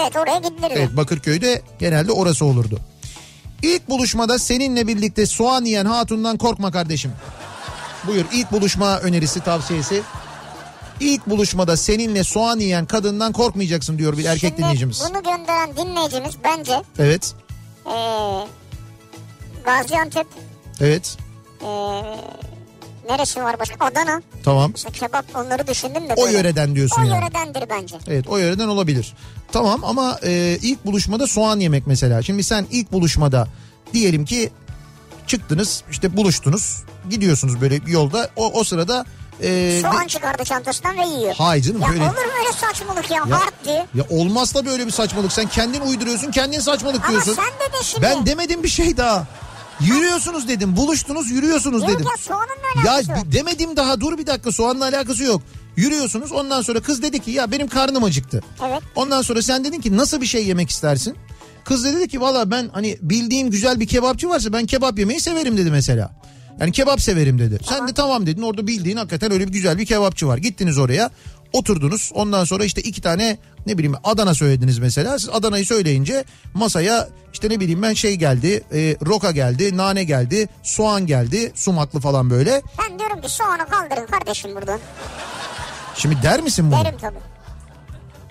Evet oraya gidilir. Evet Bakırköy'de genelde orası olurdu. İlk buluşmada seninle birlikte soğan yiyen hatundan korkma kardeşim. Buyur ilk buluşma önerisi tavsiyesi. İlk buluşmada seninle soğan yiyen kadından korkmayacaksın diyor bir erkek Şimdi dinleyicimiz. bunu gönderen dinleyicimiz bence Evet. eee Gaziantep Evet. eee neresi var başka? Adana. Tamam. Mesela kebap onları düşündüm de. O böyle. yöreden diyorsun O yani. yöredendir bence. Evet o yöreden olabilir. Tamam ama e, ilk buluşmada soğan yemek mesela. Şimdi sen ilk buluşmada diyelim ki çıktınız işte buluştunuz gidiyorsunuz böyle yolda o, o sırada e, Soğan çıkardı çantasından ve yiyor. Hayır canım, Ya böyle- olur mu öyle saçmalık ya? Ya- Hard diye. Ya olmaz da böyle bir saçmalık. Sen kendin uyduruyorsun, kendin saçmalık Ama diyorsun. sen dedin şimdi. Ben demedim bir şey daha. Yürüyorsunuz dedim. Buluştunuz, yürüyorsunuz Yok dedim. ya soğanın ne Ya alakası yok? demedim daha. Dur bir dakika. Soğanla alakası yok. Yürüyorsunuz. Ondan sonra kız dedi ki ya benim karnım acıktı. Evet. Ondan sonra sen dedin ki nasıl bir şey yemek istersin? Kız da dedi ki valla ben hani bildiğim güzel bir kebapçı varsa ben kebap yemeyi severim dedi mesela. Yani kebap severim dedi. Sen de tamam dedin orada bildiğin hakikaten öyle bir güzel bir kebapçı var. Gittiniz oraya oturdunuz ondan sonra işte iki tane ne bileyim Adana söylediniz mesela. Siz Adana'yı söyleyince masaya işte ne bileyim ben şey geldi e, roka geldi nane geldi soğan geldi sumaklı falan böyle. Ben diyorum ki soğanı kaldırın kardeşim buradan. Şimdi der misin bunu? Derim tabii.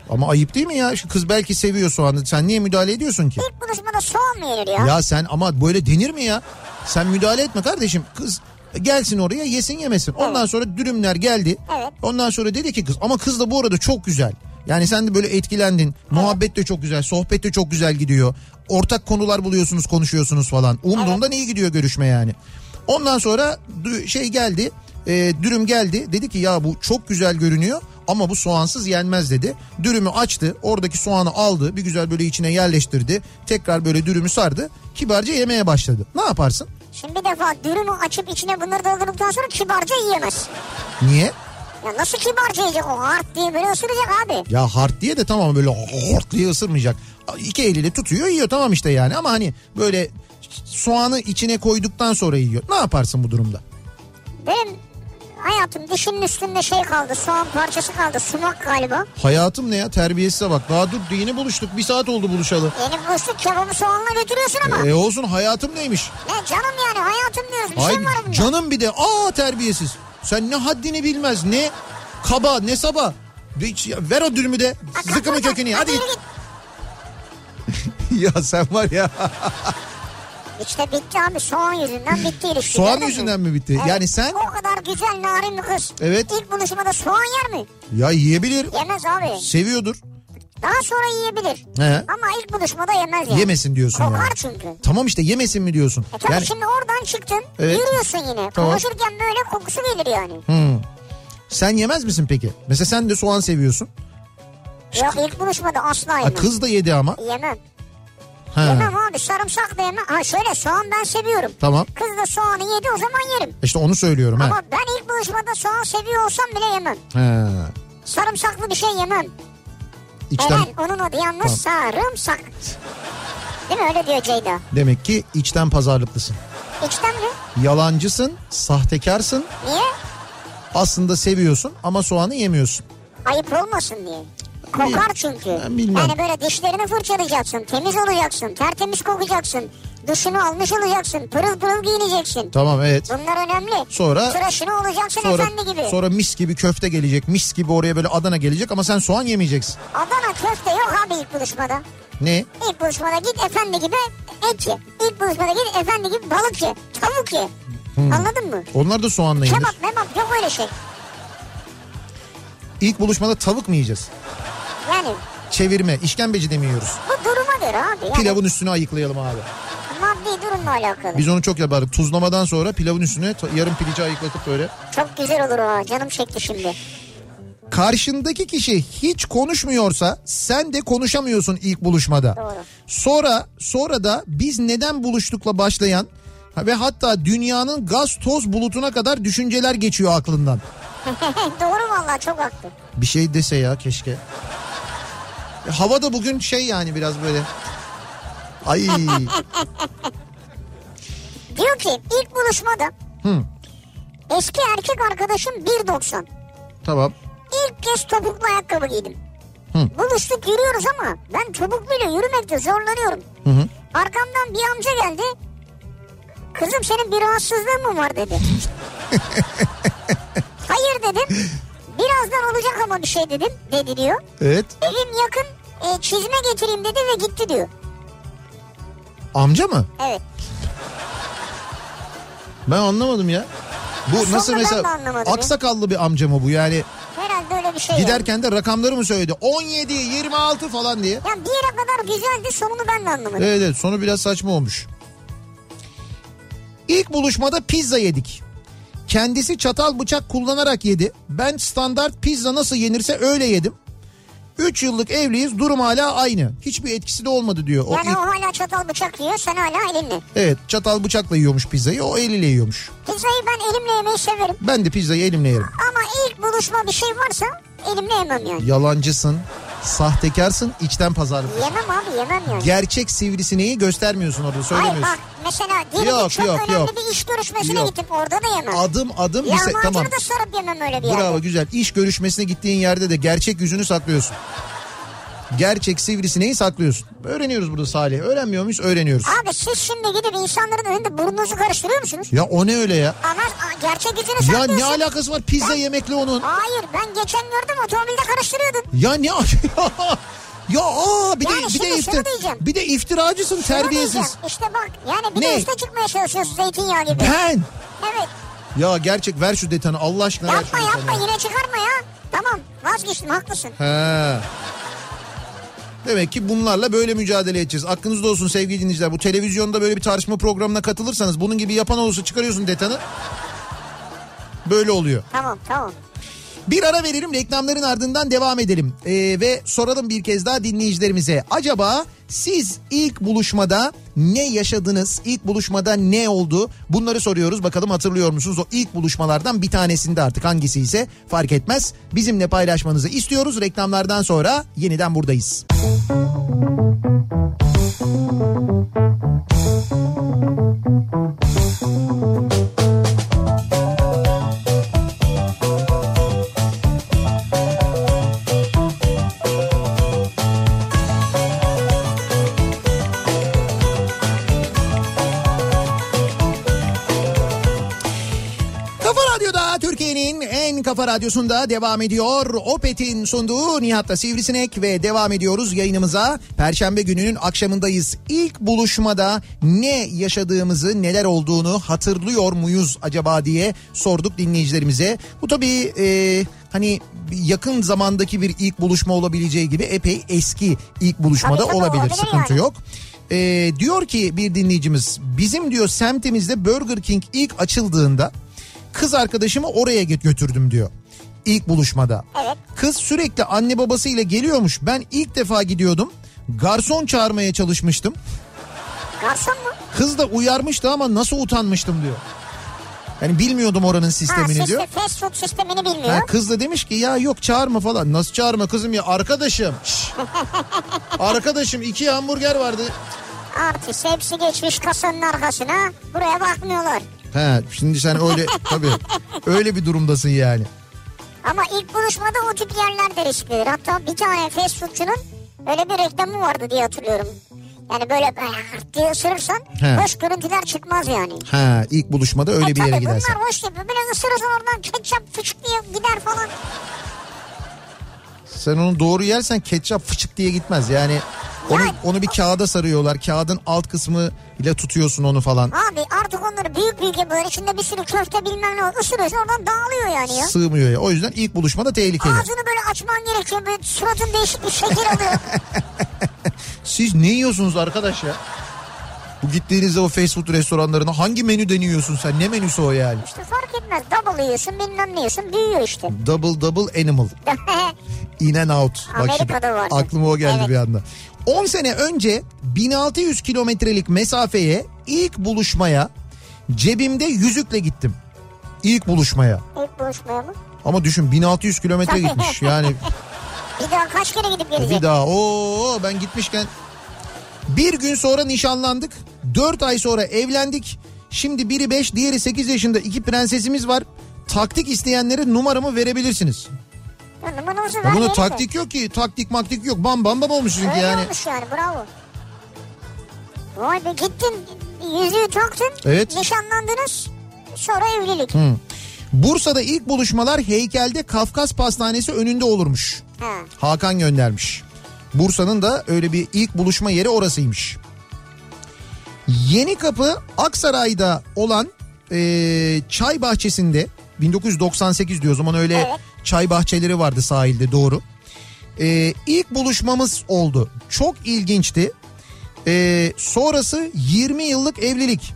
Ama ayıp değil mi ya? Şu kız belki seviyor soğanı. Sen niye müdahale ediyorsun ki? İlk buluşmada soğan mı yenir ya? Ya sen ama böyle denir mi ya? Sen müdahale etme kardeşim. Kız gelsin oraya yesin yemesin. Ondan Evet. sonra dürümler geldi. Evet. Ondan sonra dedi ki kız ama kız da bu arada çok güzel. Yani sen de böyle etkilendin. Muhabbet de çok güzel, sohbet de çok güzel gidiyor. Ortak konular buluyorsunuz, konuşuyorsunuz falan. Umduğundan iyi gidiyor görüşme yani. Ondan sonra şey geldi, e, dürüm geldi. Dedi ki ya bu çok güzel görünüyor ama bu soğansız yenmez dedi. Dürümü açtı, oradaki soğanı aldı, bir güzel böyle içine yerleştirdi. Tekrar böyle dürümü sardı, kibarca yemeye başladı. Ne yaparsın? Şimdi bir defa dürümü açıp içine bunları doldurduktan sonra kibarca yiyemez. Niye? Ya nasıl kibarca yiyecek o hard diye böyle ısıracak abi. Ya hard diye de tamam böyle hort diye ısırmayacak. İki eliyle tutuyor yiyor tamam işte yani ama hani böyle soğanı içine koyduktan sonra yiyor. Ne yaparsın bu durumda? Benim hayatım dişinin üstünde şey kaldı soğan parçası kaldı sumak galiba. Hayatım ne ya terbiyesize bak. Daha dur yeni buluştuk bir saat oldu buluşalı. Yeni buluştuk kebabı soğanla götürüyorsun ama. E olsun hayatım neymiş? Ne canım yani hayatım diyoruz bir şey var bunda. canım bir de aa terbiyesiz. Sen ne haddini bilmez ne kaba ne saba. Ver o dürümü de zıkkımı kökünü hadi git. git. ya sen var ya İşte bitti abi soğan yüzünden bitti ilişki. soğan yüzünden mi bitti? Evet, Yani sen O kadar güzel narin bir kız. Evet. İlk buluşmada soğan yer mi? ya yiyebilir Yemez abi. seviyordur. Daha sonra yiyebilir. He. Ama ilk buluşmada yemez yani. Yemesin diyorsun Kokar yani. çünkü. Tamam işte yemesin mi diyorsun? E tabii yani şimdi oradan çıktın Evet. yürüyorsun yine. Tamam. Konuşurken böyle kokusu gelir yani. Hmm. sen yemez misin peki? Mesela sen de soğan seviyorsun. Yok ilk buluşmada asla Ha, yemem. kız da yedi ama. Yemem. Ha, Yemem abi sarımsak da yemem. Ha şöyle soğan ben seviyorum. Tamam. Kız da soğanı yedi o zaman yerim. İşte onu söylüyorum. Ama ben ilk buluşmada soğan seviyor olsam bile yemem. Ha. Sarımsaklı bir şey yemem. İçten Eren onun adı yalnız sarımsak. Değil mi öyle diyor Ceyda. demek ki içten pazarlıklısın. İçten mi? Yalancısın, sahtekarsın. Niye? Aslında seviyorsun ama soğanı yemiyorsun. Ayıp olmasın diye. Kokar çünkü. Ben bilmem. Yani böyle dişlerini fırçalayacaksın. Temiz olacaksın. Tertemiz kokacaksın. Duşunu almış olacaksın. Pırıl pırıl giyineceksin. Tamam evet. Bunlar önemli. Sonra Tıraşını olacaksın sonra efendi gibi. sonra mis gibi köfte gelecek. Mis gibi oraya böyle Adana gelecek ama sen soğan yemeyeceksin. Adana köfte yok abi ilk buluşmada. Ne? İlk buluşmada git efendi gibi et ye. İlk buluşmada git efendi gibi balık ye. Tavuk ye. Anladın mı? Onlar da soğanla yenir. Kebap mebap yok öyle şey. İlk buluşmada tavuk mu yiyeceğiz? Yani Çevirme, işkembeci de mi yiyoruz? bu duruma göre abi. Yani Pilavın üstüne ayıklayalım abi. maddi durumla alakalı. Biz onu çok yapardık. Tuzlamadan sonra pilavın üstüne yarım pilici ayıklatıp böyle. Çok güzel olur o. Canım çekti şimdi. Karşındaki kişi hiç konuşmuyorsa sen de konuşamıyorsun ilk buluşmada. Doğru. Sonra sonra da biz neden buluştukla başlayan ve hatta dünyanın gaz toz bulutuna kadar düşünceler geçiyor aklından. Doğru vallahi çok haklı. Bir şey dese ya keşke. Hava da bugün şey yani biraz böyle. Ay Diyor ki ilk buluşmada Hı. eski erkek arkadaşım 1.90. tamam. İlk kez topuklu ayakkabı giydim. Hı. Buluştuk yürüyoruz ama ben topukluyla yürümekte zorlanıyorum. Hı hı. Arkamdan bir amca geldi. Kızım senin bir rahatsızlığın mı var dedi. Hayır dedim. Birazdan olacak ama bir şey dedim. Dedi diyor. Evet. Evim yakın e, çizme getireyim dedi ve gitti diyor. Amca mı? Evet. Ben anlamadım ya. Bu Sonra nasıl mesela aksakallı bir amca mı bu yani Herhalde öyle bir şey. yani. giderken de rakamları mı söyledi 17 26 falan diye. Ya bir yere kadar güzeldi sonunu ben de anlamadım. Evet evet sonu biraz saçma olmuş. İlk buluşmada pizza yedik. Kendisi çatal bıçak kullanarak yedi. Ben standart pizza nasıl yenirse öyle yedim. 3 yıllık evliyiz durum hala aynı. Hiçbir etkisi de olmadı diyor. O Yani ilk- o hala çatal bıçak yiyor sen hala elinle. evet çatal bıçakla yiyormuş pizzayı o eliyle yiyormuş. Pizzayı ben elimle yemeyi severim. Ben de pizzayı elimle yerim. Ama ilk buluşma bir şey varsa elimle yemem yani. Yalancısın, sahtekarsın, içten pazarlık. Yemem abi yemem yani. Gerçek sivrisineği göstermiyorsun orada Hayır söylemiyorsun. bak mesela diyelim Yok, çok yok, önemli yok. bir iş görüşmesine Yok. gittim orada da yemem. Adım adım bir se- Lahmacunu tamam. da sarıp yemem öyle bir Bravo yerde. güzel. İş görüşmesine gittiğin yerde de gerçek yüzünü saklıyorsun. Gerçek sivrisineği saklıyorsun. Öğreniyoruz burada Salih. Öğrenmiyor muyuz? Öğreniyoruz. Abi siz şimdi gidip insanların önünde burnunuzu karıştırıyor musunuz? Ya o ne öyle ya? Ama gerçek yüzünü Ya saklıyorsun. ne alakası var pizza yemekle onun? Hayır ben geçen gördüm otomobilde karıştırıyordun. Ya ne Ya aa bir de Yani bir şimdi de iftir, bir de iftiracısın Şunu terbiyesiz. diyeceğim, İşte bak yani bir Ne? de üste çıkmaya çalışıyorsun zeytinyağı gibi. Ben. Evet Ya gerçek ver şu detanı Allah aşkına yapma yapma yine çıkarma ya. Tamam vazgeçtim haklısın. He. Demek ki bunlarla böyle mücadele edeceğiz. Aklınızda olsun sevgili dinleyiciler. Bu televizyonda böyle bir tartışma programına katılırsanız bunun gibi yapan olursa çıkarıyorsun detanı. Böyle oluyor. Tamam tamam. Bir ara verelim reklamların ardından devam edelim. Ee, ve soralım bir kez daha dinleyicilerimize. Acaba siz ilk buluşmada ne yaşadınız? İlk buluşmada ne oldu? Bunları soruyoruz. Bakalım hatırlıyor musunuz? O ilk buluşmalardan bir tanesinde artık hangisi ise fark etmez. Bizimle paylaşmanızı istiyoruz. Reklamlardan sonra yeniden buradayız. Kafa radyosunda devam ediyor. Opet'in sunduğu Nihat'la Sivrisinek ve devam ediyoruz yayınımıza. Perşembe gününün akşamındayız. İlk buluşmada ne yaşadığımızı, neler olduğunu hatırlıyor muyuz acaba diye sorduk dinleyicilerimize. Bu tabii e, hani yakın zamandaki bir ilk buluşma olabileceği gibi epey eski ilk buluşmada Tabii, olabilir. olabilir Sıkıntı yani. yok. Ee, diyor ki bir dinleyicimiz bizim diyor semtimizde Burger King ilk açıldığında kız arkadaşımı oraya götürdüm diyor. İlk buluşmada. Evet. Kız sürekli anne babasıyla geliyormuş. Ben ilk defa gidiyordum. Garson çağırmaya çalışmıştım. Garson mu? Kız da uyarmıştı ama nasıl utanmıştım diyor. Yani bilmiyordum oranın Ha sistemini sistem, diyor. fast food sistemini bilmiyor. Ha, kız da demiş ki ya yok çağırma falan. Nasıl çağırma kızım ya arkadaşım. Arkadaşım iki hamburger vardı. Artist hepsi geçmiş kasanın arkasına. Buraya bakmıyorlar. He şimdi sen öyle tabii öyle bir durumdasın yani. Ama ilk buluşmada o tip yerler de. Hatta bir tane fast foodçunun öyle bir reklamı vardı diye hatırlıyorum. Yani böyle diye ısırırsan He. hoş görüntüler çıkmaz yani. Ha ilk buluşmada öyle E bir yere gidersen. bunlar hoş değil. Böyle ısırırsan oradan ketçap fıçık diye gider falan. Sen onu doğru yersen ketçap fıçık diye gitmez. Yani onu, Ya- onu bir kağıda sarıyorlar. Kağıdın alt kısmı ile tutuyorsun onu falan. Abi artık onları büyük büyük yapıyorlar. İçinde bir sürü köfte bilmem ne var. Isırıyorsun oradan dağılıyor yani ya. Sığmıyor ya. O yüzden ilk buluşmada tehlikeli. Ağzını böyle açman gerekiyor. Böyle suratın değişik bir şekil alıyor. Siz ne yiyorsunuz arkadaş ya? Bu gittiğinizde o fast food restoranlarına hangi menü deniyorsun sen? Ne menüsü o yani? İşte fark etmez. Double yiyorsun bilmem ne yiyorsun. Büyüyor işte. Double double animal. In and out. Bak şimdi Amerika'da aklıma o geldi Evet. bir anda. 10 sene önce 1600 kilometrelik mesafeye ilk buluşmaya cebimde yüzükle gittim. İlk buluşmaya. İlk buluşmaya mı? Ama düşün 1600 kilometre gitmiş. Yani Bir daha kaç kere gidip gelecek? bir daha o ben gitmişken bir gün sonra nişanlandık. 4 ay sonra evlendik. Şimdi biri 5 diğeri 8 yaşında iki prensesimiz var. Taktik isteyenlere numaramı verebilirsiniz. Ya numaramızı Ya verirse. taktik yok ki. Taktik maktik yok. Bam bam bam olmuş çünkü Öyle yani. olmuş yani bravo. Vay be gittin yüzüğü taktın. Evet. Nişanlandınız. Sonra evlilik. Hı. Bursa'da ilk buluşmalar heykelde Kafkas Pastanesi önünde olurmuş. Ha. Hakan göndermiş. Bursa'nın da öyle bir ilk buluşma yeri orasıymış. Yeni Kapı Aksaray'da olan eee, çay bahçesinde 1998 diyor o zaman öyle Evet. çay bahçeleri vardı sahilde doğru. Eee ilk buluşmamız oldu. Çok ilginçti. Eee, sonrası 20 yıllık evlilik.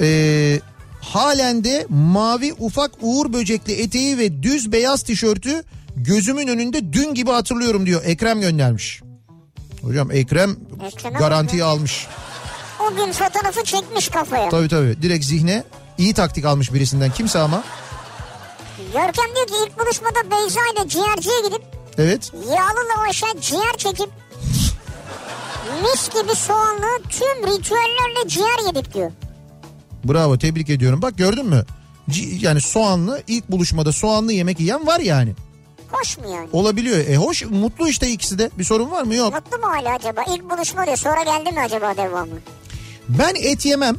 Eee, halen de mavi ufak uğur böcekli eteği ve düz beyaz tişörtü gözümün önünde dün gibi hatırlıyorum diyor. Ekrem göndermiş. Hocam Ekrem Ekrem'e garantiyi almış. O gün fotoğrafı çekmiş kafaya. Tabii tabii direkt zihne iyi taktik almış birisinden. Kimse ama. Görkem diyor ki ilk buluşmada Beyza ile ciğerciye gidip Evet. yağlı lavaşa ciğer çekip mis gibi soğanlı tüm ritüellerle ciğer yedik diyor. Bravo tebrik ediyorum. Bak gördün mü? C- Yani soğanlı ilk buluşmada soğanlı yemek yiyen var yani. Hoş mu yani? Olabiliyor. E hoş mutlu işte ikisi de. Bir sorun var mı? Yok. Mutlu mu hala acaba? İlk buluşma diyor. Sonra geldi mi acaba devamı? Ben et yemem.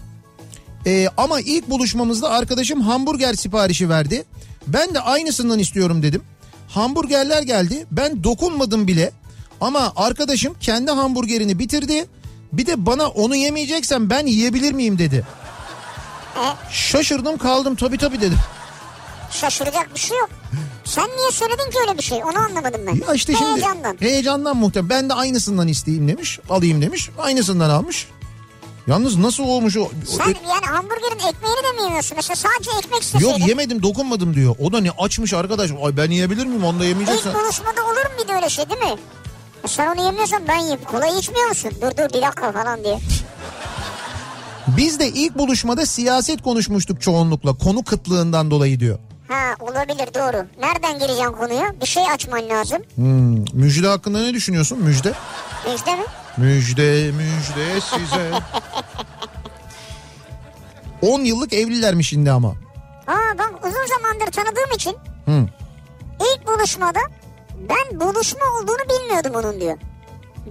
Ee, ama ilk buluşmamızda arkadaşım hamburger siparişi verdi. Ben de aynısından istiyorum dedim. Hamburgerler geldi. Ben dokunmadım bile. Ama arkadaşım kendi hamburgerini bitirdi. Bir de bana onu yemeyeceksen ben yiyebilir miyim dedi. E, Şaşırdım kaldım tabii tabii dedim. şaşıracak bir şey yok. Sen niye söyledin ki öyle bir şey? Onu anlamadım ben. Ya işte şimdi Heyecandan. heyecandan muhtemelen ben de aynısından isteyeyim demiş. Alayım demiş. Aynısından almış. Yalnız nasıl olmuş o? Sen yani hamburgerin ekmeğini de mi yemiyorsun? Mesela sadece ekmek isteseydin. Yok yemedim dokunmadım diyor. O da ne açmış arkadaş. Ay ben yiyebilir miyim? Onu da yemeyeceksen. İlk buluşmada olur mu bir de öyle şey değil mi? E Sen onu yemiyorsan ben yiyeyim. Kola içmiyor musun? Dur dur bir dakika falan diye. Biz de ilk buluşmada siyaset konuşmuştuk çoğunlukla. Konu kıtlığından dolayı diyor. Ha olabilir doğru. Nereden gireceğim konuya? Bir şey açman lazım. Hmm, müjde hakkında ne düşünüyorsun? Müjde. Müjde mi? Müjde müjde size. 10 yıllık evlilermiş şimdi ama. Aa bak uzun zamandır tanıdığım için Hı. ilk buluşmada ben buluşma olduğunu bilmiyordum onun diyor.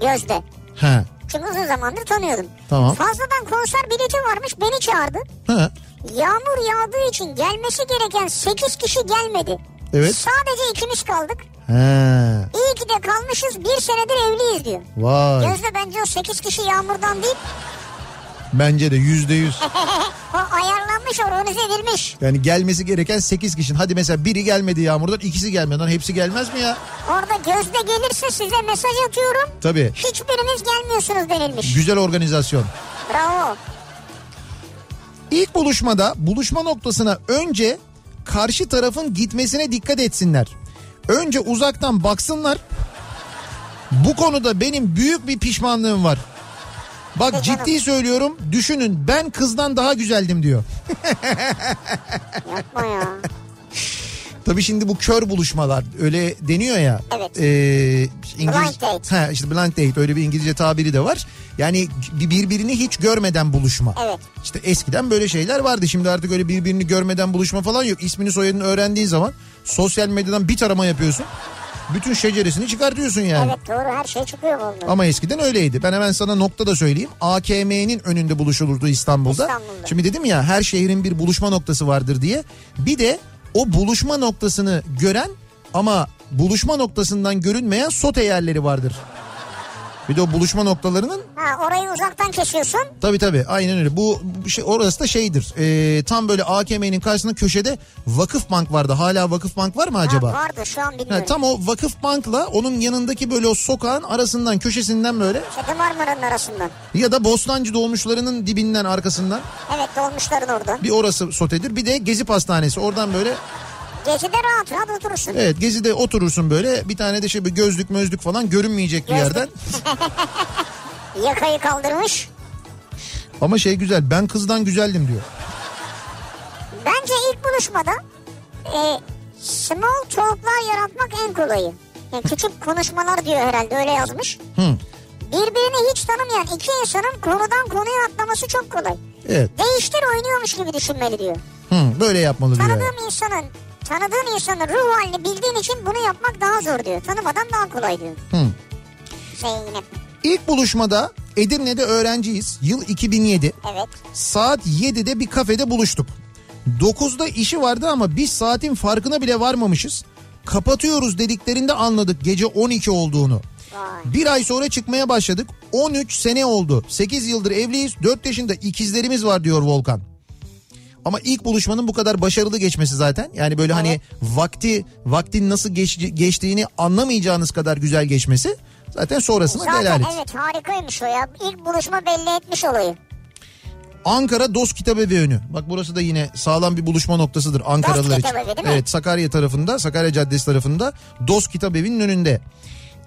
Gözde. He. Çünkü uzun zamandır tanıyordum. Tamam. Fazladan konser bileti varmış beni çağırdı. He. Yağmur yağdığı için gelmesi gereken 8 kişi gelmedi. Evet. Sadece ikimiz kaldık. He. İyi ki de kalmışız bir senedir evliyiz diyor. Vay. Gözde bence o 8 kişi yağmurdan değil Bence de yüzde yüz. o ayarlanmış organize edilmiş. Yani gelmesi gereken 8 kişinin. Hadi mesela biri gelmedi yağmurdan ikisi gelmedi. Lan hepsi gelmez mi ya? Orada Gözde gelirse size mesaj atıyorum. Tabii. Hiçbiriniz gelmiyorsunuz denilmiş. Güzel organizasyon. Bravo. İlk buluşmada buluşma noktasına önce karşı tarafın gitmesine dikkat etsinler. Önce uzaktan baksınlar. Bu konuda benim büyük bir pişmanlığım var. Bak ciddi söylüyorum düşünün ben kızdan daha güzeldim diyor. Yapma ya. Tabii şimdi bu kör buluşmalar öyle deniyor ya. Evet. Ee, Blind date. Ha, işte blind date öyle bir İngilizce tabiri de var. Yani birbirini hiç görmeden buluşma. Evet. İşte eskiden böyle şeyler vardı. Şimdi artık öyle birbirini görmeden buluşma falan yok. İsmini soyadını öğrendiğin zaman sosyal medyadan bir tarama yapıyorsun. Bütün şeceresini çıkartıyorsun yani. Evet doğru her şey çıkıyor vallahi. Ama eskiden öyleydi. Ben hemen sana nokta da söyleyeyim. AKM'nin önünde buluşulurdu İstanbul'da. İstanbul'da. Şimdi dedim ya her şehrin bir buluşma noktası vardır diye. Bir de o buluşma noktasını gören ama buluşma noktasından görünmeyen sote yerleri vardır. Bir de o buluşma noktalarının Ha orayı uzaktan kesiyorsun. tabii tabii aynen öyle. Bu, şey, orası da şeydir. Ee, tam böyle AKM'nin karşısında köşede Vakıf Bank vardı. Hala Vakıf Bank var mı acaba? Ha, vardı şu an bilmiyorum. Ha, tam o Vakıf Bank'la onun yanındaki böyle o sokağın arasından köşesinden böyle Kedi Marmara'nın arasından. ya da Bostancı dolmuşlarının dibinden arkasından Evet dolmuşların orada. bir orası sotedir. Bir de Gezi Pastanesi oradan böyle Gecede rahat rahat oturursun. evet Gezi'de oturursun böyle bir tane de şey bir gözlük mözlük falan görünmeyecek bir Gözlük. yerden. Yakayı kaldırmış. Ama şey güzel ben kızdan güzeldim diyor. Bence ilk buluşmada e, small talk'lar yaratmak en kolayı. Yani küçük konuşmalar diyor herhalde öyle yazmış. Hı. Birbirini hiç tanımayan iki insanın konudan konuya atlaması çok kolay. Evet. Değiştir oynuyormuş gibi düşünmeli diyor. Hı, böyle yapmalı diyor. yani. Tanıdığım insanın tanıdığın insanın ruh halini bildiğin için bunu yapmak daha zor diyor. Tanımadan daha kolay diyor. Hı. Zeynep. İlk buluşmada Edirne'de öğrenciyiz. Yıl 2007. Evet. Saat 7'de bir kafede buluştuk. 9'da işi vardı ama biz saatin farkına bile varmamışız. Kapatıyoruz dediklerinde anladık gece 12 olduğunu. Vay. Bir ay sonra çıkmaya başladık. 13 sene oldu. 8 yıldır evliyiz. 4 yaşında ikizlerimiz var diyor Volkan. Ama ilk buluşmanın bu kadar başarılı geçmesi zaten. Yani böyle hani vakti vaktin nasıl geç- geçtiğini anlamayacağınız kadar güzel geçmesi. Zaten sonrasına Zaten delalet. evet harikaymış o ya. İlk buluşma belli etmiş olayı. Ankara Dost Kitabevi önü. Bak burası da yine sağlam bir buluşma noktasıdır Ankaralılar için. Kitabevi değil mi? Evet Sakarya tarafında Sakarya Caddesi tarafında Dost Kitabevi'nin önünde.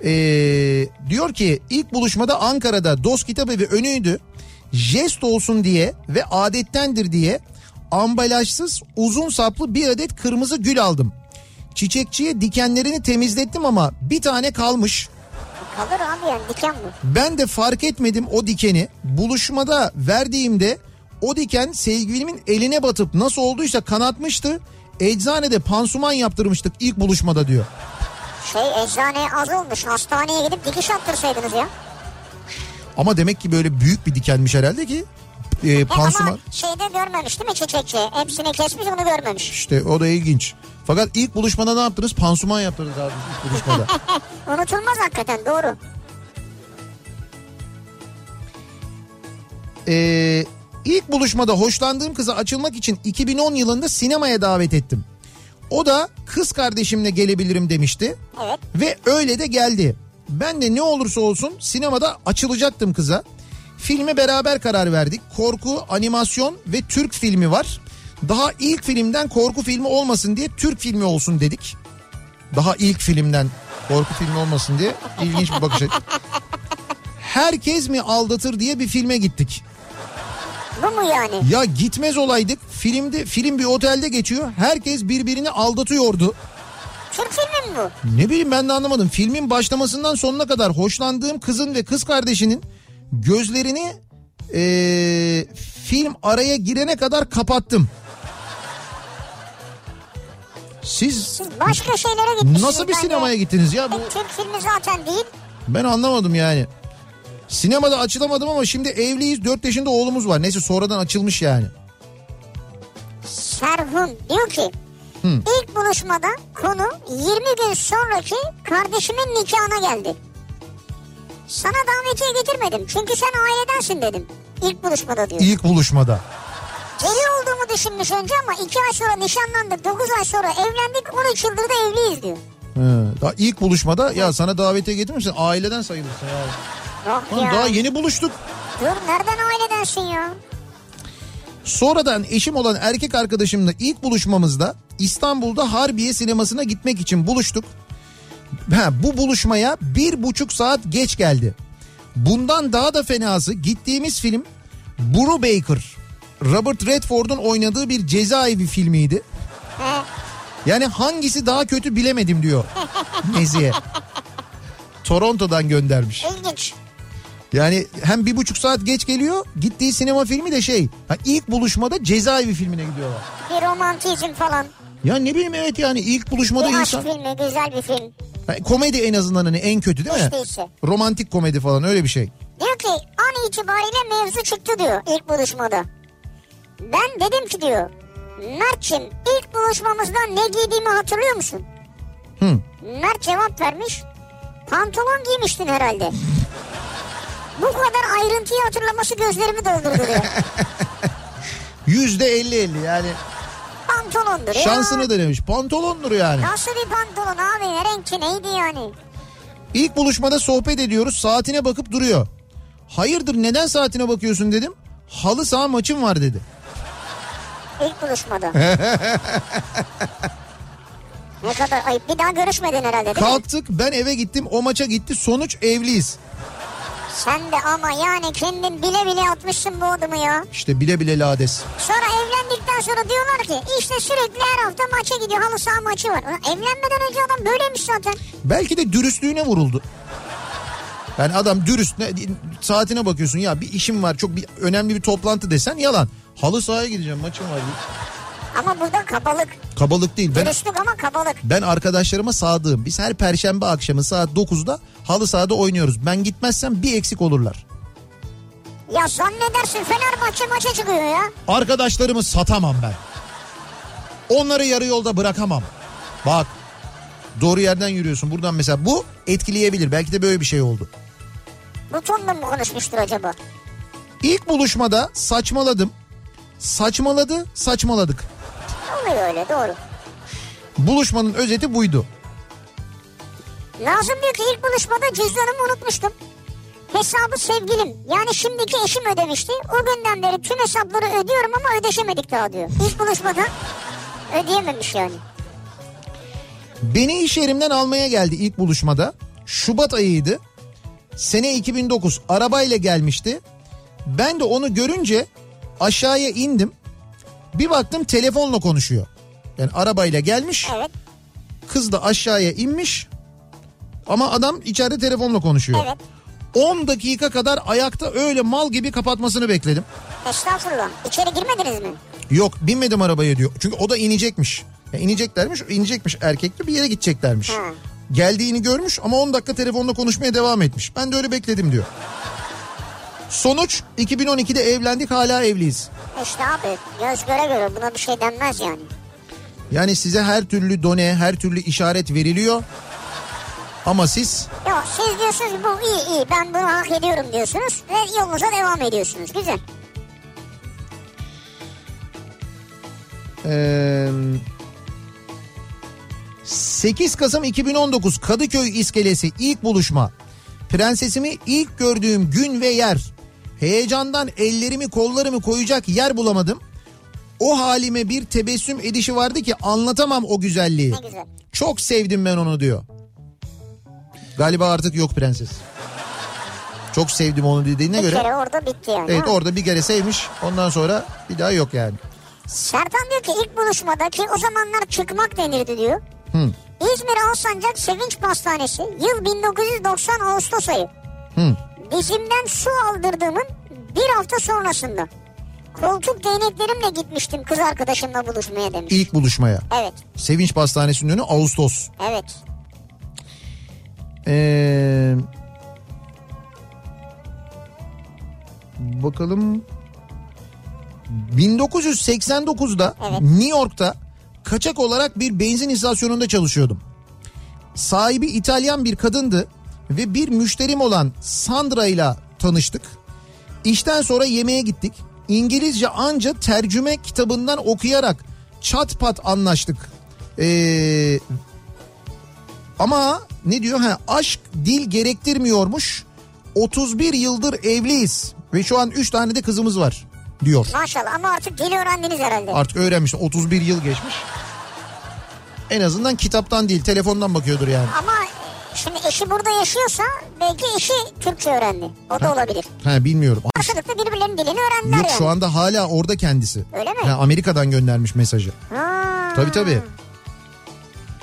Ee, diyor ki ilk buluşmada Ankara'da Dost Kitabevi önüydü. Jest olsun diye ve adettendir diye ambalajsız uzun saplı bir adet kırmızı gül aldım. Çiçekçiye dikenlerini temizlettim ama bir tane kalmış. Kalır abi yani diken bu. Ben de fark etmedim o dikeni. Buluşmada verdiğimde o diken sevgilimin eline batıp nasıl olduysa kanatmıştı. Eczanede pansuman yaptırmıştık ilk buluşmada diyor. Şey eczaneye az olmuş. Hastaneye gidip dikiş attırsaydınız ya. Ama demek ki böyle büyük bir dikenmiş herhalde ki e, He, pansuman. ama şeyde görmemiş değil mi çiçekçi? Hepsini kesmiş onu görmemiş. İşte o da ilginç. Fakat ilk buluşmada ne yaptınız? Pansuman yaptınız abi ilk buluşmada. Unutulmaz hakikaten doğru. Ee, ilk buluşmada hoşlandığım kıza açılmak için 2010 yılında sinemaya davet ettim. O da kız kardeşimle gelebilirim demişti. Evet. Ve öyle de geldi. Ben de ne olursa olsun sinemada açılacaktım kıza. Filme beraber karar verdik. Korku, animasyon ve Türk filmi var. Daha ilk filmden korku filmi olmasın diye Türk filmi olsun dedik. Daha ilk filmden korku filmi olmasın diye ilginç bir bakış açısı. Herkes mi aldatır diye bir filme gittik. Bu mu yani? Ya gitmez olaydık. Filmde film bir otelde geçiyor. Herkes birbirini aldatıyordu. Türk filmi mi bu? Ne bileyim ben de anlamadım. Filmin başlamasından sonuna kadar hoşlandığım kızın ve kız kardeşinin gözlerini eee, film araya girene kadar kapattım. Siz Siz başka şeylere gitmişsiniz. nasıl bir sinemaya gittiniz ya? Bu, E, Türk filmi zaten değil. ben anlamadım yani. Sinemada açılamadım ama şimdi evliyiz. 4 yaşında oğlumuz var. Neyse sonradan açılmış yani. Serhun diyor ki ilk buluşmada konu 20 gün sonraki kardeşimin nikahına geldi. Sana davetiye getirmedim çünkü sen ailedensin dedim. İlk buluşmada diyor. İlk buluşmada. Deli olduğumu düşünmüş önce ama 2 ay sonra nişanlandık 9 ay sonra evlendik 13 yıldır da evliyiz diyor. He, daha ilk buluşmada ya sana davetiye getirmişsin aileden sayılırsın ya. Yok Lan ya. daha yeni buluştuk. Dur nereden ailedensin ya? Sonradan eşim olan erkek arkadaşımla ilk buluşmamızda İstanbul'da Harbiye sinemasına gitmek için buluştuk. Ha, bu buluşmaya bir buçuk saat geç geldi. Bundan daha da fenası gittiğimiz film Brubaker. Robert Redford'un oynadığı bir cezaevi filmiydi. Yani hangisi daha kötü bilemedim diyor Nezihe. Toronto'dan göndermiş. İlginç. Yani hem bir buçuk saat geç geliyor gittiği sinema filmi de şey ilk buluşmada cezaevi filmine gidiyorlar. Bir romantizm falan. Ya ne bileyim evet yani ilk buluşmada Bir aşk insan filmi güzel bir film. Komedi en azından hani en kötü değil mi? Hiç değilse. Romantik komedi falan öyle bir şey. Diyor ki an itibariyle mevzu çıktı diyor ilk buluşmada. Ben dedim ki diyor Mert'cim ilk buluşmamızda ne giydiğimi hatırlıyor musun? Hı. Mert cevap vermiş. Pantolon giymiştin herhalde. Bu kadar ayrıntıyı hatırlaması gözlerimi doldurdu diyor. Yüzde elli elli yani Pantolondur ya. şansını denemiş. Pantolondur yani. Nasıl bir pantolon abi? Ne renkli neydi yani? İlk buluşmada sohbet ediyoruz saatine bakıp duruyor. Hayırdır neden saatine bakıyorsun dedim. Halı saha maçım var dedi. İlk buluşmada. ne kadar ayıp. Bir daha görüşmedin herhalde değil mi? Kalktık ben eve gittim o maça gitti sonuç evliyiz. Sen de ama yani kendin bile bile atmışsın bu adımı ya. İşte bile bile lades. Sonra evlendikten sonra diyorlar ki işte sürekli her hafta maça gidiyor halı saha maçı var. Evlenmeden önce adam böyleymiş zaten. Belki de dürüstlüğüne vuruldu. Yani adam dürüst ne, saatine bakıyorsun ya bir işim var çok bir önemli bir toplantı desen yalan. Halı sahaya gideceğim maçım var. Ama burada kabalık. Kabalık değil. Ben Dürüstlük ama kabalık. ben arkadaşlarıma sadığım. Biz her perşembe akşamı saat 9'da halı sahada oynuyoruz. Ben gitmezsem bir eksik olurlar. Ya zannedersin Fenerbahçe maça çıkıyor ya. Arkadaşlarımı satamam ben. Onları yarı yolda bırakamam. Bak doğru yerden yürüyorsun. Buradan mesela bu etkileyebilir. Belki de böyle bir şey oldu. Bu tonla mı konuşmuştur acaba? İlk buluşmada saçmaladım. Saçmaladı, saçmaladık. Oluyor öyle doğru. Buluşmanın özeti buydu. Nazım diyor ki ilk buluşmada cüzdanımı unutmuştum. Hesabı sevgilim yani şimdiki eşim ödemişti. O günden beri tüm hesapları ödüyorum ama ödeşemedik daha diyor. İlk buluşmada ödeyememiş yani. Beni iş yerimden almaya geldi ilk buluşmada. Şubat ayıydı. Sene 2009 arabayla gelmişti. Ben de onu görünce aşağıya indim. Bir baktım telefonla konuşuyor. Yani arabayla gelmiş. Evet Kız da aşağıya inmiş. Ama adam içeride telefonla konuşuyor. evet. 10 dakika kadar ayakta öyle mal gibi kapatmasını bekledim. Estağfurullah. İçeri girmediniz mi? Yok binmedim arabaya diyor. Çünkü o da inecekmiş. Ya ineceklermiş, inecekmiş erkekli bir yere gideceklermiş. Ha. Geldiğini görmüş ama 10 dakika telefonla konuşmaya devam etmiş. Ben de öyle bekledim diyor. Sonuç 2012'de evlendik hala evliyiz. İşte abi göz göre göre buna bir şey denmez yani. Yani size her türlü done, her türlü işaret veriliyor. Ama siz Yok siz diyorsunuz bu iyi iyi ben bunu hak ediyorum diyorsunuz ve yolunuza devam ediyorsunuz. Güzel. Ee, 8 Kasım 2019 Kadıköy iskelesi ilk buluşma. Prensesimi ilk gördüğüm gün ve yer. Heyecandan ellerimi kollarımı koyacak yer bulamadım. O halime bir tebessüm edişi vardı ki anlatamam o güzelliği. Ne güzel. Çok sevdim ben onu diyor. Galiba artık yok prenses. Çok sevdim onu dediğine Bir göre. kere orada bitti yani. Evet ha? orada bir kere sevmiş ondan sonra bir daha yok yani. Sertan diyor ki ilk buluşmada ki o zamanlar çıkmak denirdi diyor. Hı. İzmir Alsancak Sevinç Pastanesi yıl 1990 Ağustos ayı. Hı. Dizimden su aldırdığımın bir hafta sonrasında. Koltuk değneklerimle gitmiştim kız arkadaşımla buluşmaya demiş. İlk buluşmaya. Evet, Sevinç Pastanesi'nin önü Ağustos. evet. Ee, bakalım 1989'da Evet. New York'ta kaçak olarak bir benzin istasyonunda çalışıyordum. Sahibi İtalyan bir kadındı ve bir müşterim olan Sandra ile tanıştık. İşten sonra yemeğe gittik. İngilizce anca tercüme kitabından okuyarak çat pat anlaştık. Ee, ama ne diyor? Ha, aşk dil gerektirmiyormuş. 31 yıldır evliyiz ve şu an 3 tane de kızımız var diyor. Maşallah ama artık dil öğrendiniz herhalde. Artık öğrenmiş 31 yıl geçmiş. En azından kitaptan değil telefondan bakıyordur yani. Ama şimdi eşi burada yaşıyorsa belki eşi Türkçe öğrendi. O da olabilir. Ha bilmiyorum. Karşılıklı birbirlerinin dilini öğrendiler Yok yani. şu anda hala orada kendisi. Öyle mi? Ha, Amerika'dan göndermiş mesajı. Ha. Tabii tabii.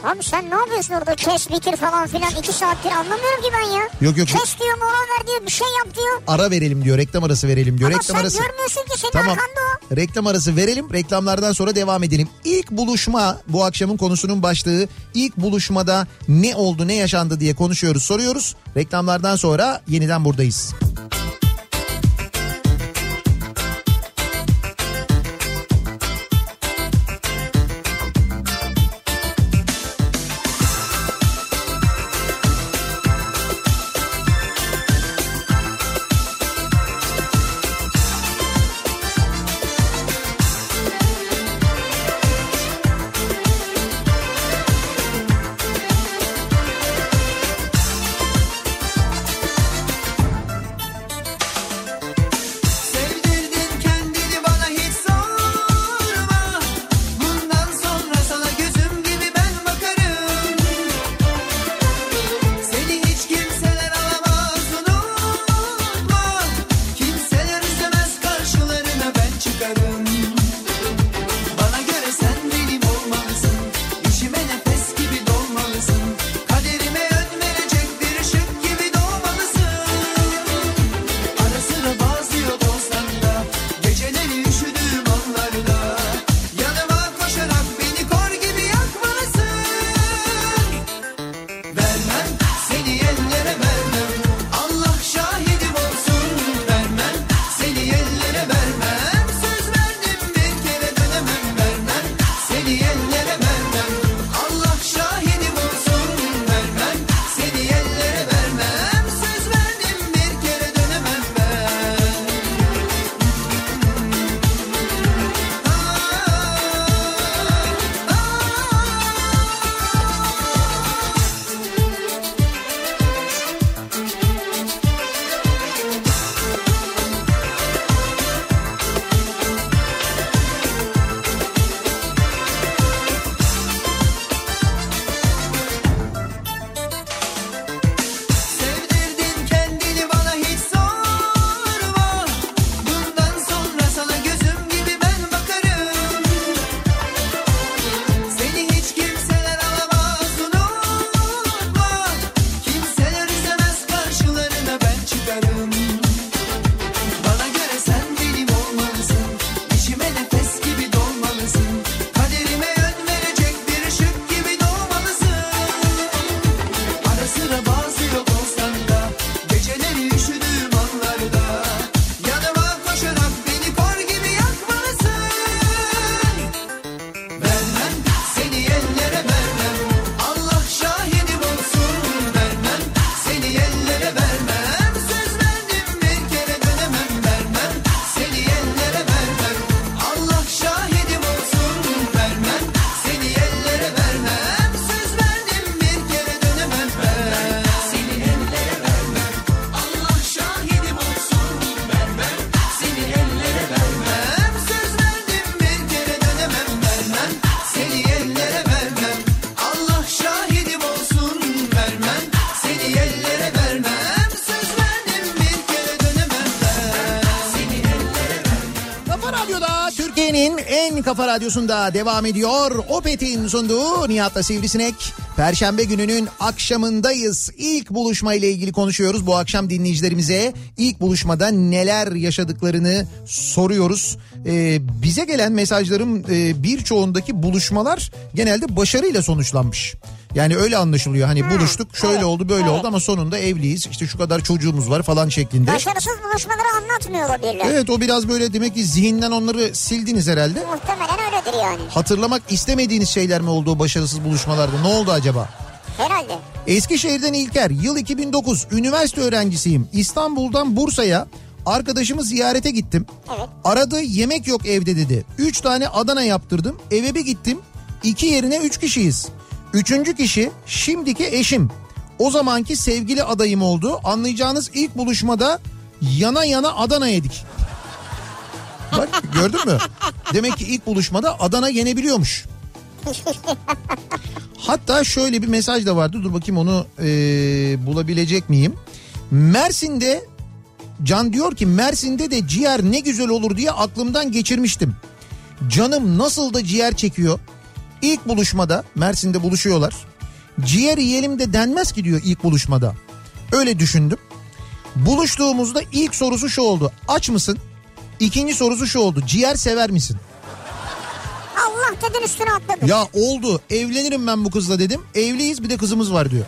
Abi sen ne yapıyorsun orada kes bitir falan filan iki saattir anlamıyorum ki ben ya. Yok, yok. Kes diyor mola ver diyor bir şey yap diyor. Ara verelim diyor reklam arası verelim diyor. Ama reklam sen arası. görmüyorsun ki senin Tamam. arkanda o. Reklam arası verelim. Reklamlardan sonra devam edelim. İlk buluşma bu akşamın konusunun başlığı. İlk buluşmada ne oldu ne yaşandı diye konuşuyoruz soruyoruz. Reklamlardan sonra yeniden buradayız. Sevdirdin radyosunda devam ediyor. Opet'in sunduğu Nihat'la Sivrisinek. Perşembe gününün akşamındayız. İlk buluşma ile ilgili konuşuyoruz. Bu akşam dinleyicilerimize ilk buluşmada neler yaşadıklarını soruyoruz. Ee, bize gelen mesajların e, birçoğundaki buluşmalar genelde başarıyla sonuçlanmış. Yani öyle anlaşılıyor. Hani buluştuk şöyle evet, oldu böyle evet. oldu ama sonunda evliyiz. İşte şu kadar çocuğumuz var falan şeklinde. Başarısız buluşmaları anlatmıyor olabilirler. Evet o biraz böyle demek ki zihinden onları sildiniz herhalde. Muhtemelen öyledir yani. Hatırlamak istemediğiniz şeyler mi oldu başarısız buluşmalarda? Ne oldu acaba? Herhalde. Eskişehir'den İlker, yıl 2009, üniversite öğrencisiyim. İstanbul'dan Bursa'ya arkadaşımı ziyarete gittim. Evet. Aradı yemek yok evde dedi. Üç tane Adana yaptırdım. Eve bir gittim. İki yerine üç kişiyiz. Üçüncü kişi şimdiki eşim. O zamanki sevgili adayım oldu. Anlayacağınız ilk buluşmada yana yana Adana yedik. Bak gördün mü? Demek ki ilk buluşmada Adana yenebiliyormuş. Hatta şöyle bir mesaj da vardı. Dur bakayım onu eee, bulabilecek miyim? Mersin'de Can diyor ki Mersin'de de ciğer ne güzel olur diye aklımdan geçirmiştim. Canım nasıl da ciğer çekiyor. İlk buluşmada Mersin'de buluşuyorlar. Ciğer yiyelim de denmez ki diyor ilk buluşmada. Öyle düşündüm. Buluştuğumuzda ilk sorusu şu oldu. Aç mısın? İkinci sorusu şu oldu. Ciğer sever misin? Allah dedin üstüne atladın. Ya oldu. Evlenirim ben bu kızla dedim. Evliyiz bir de kızımız var diyor.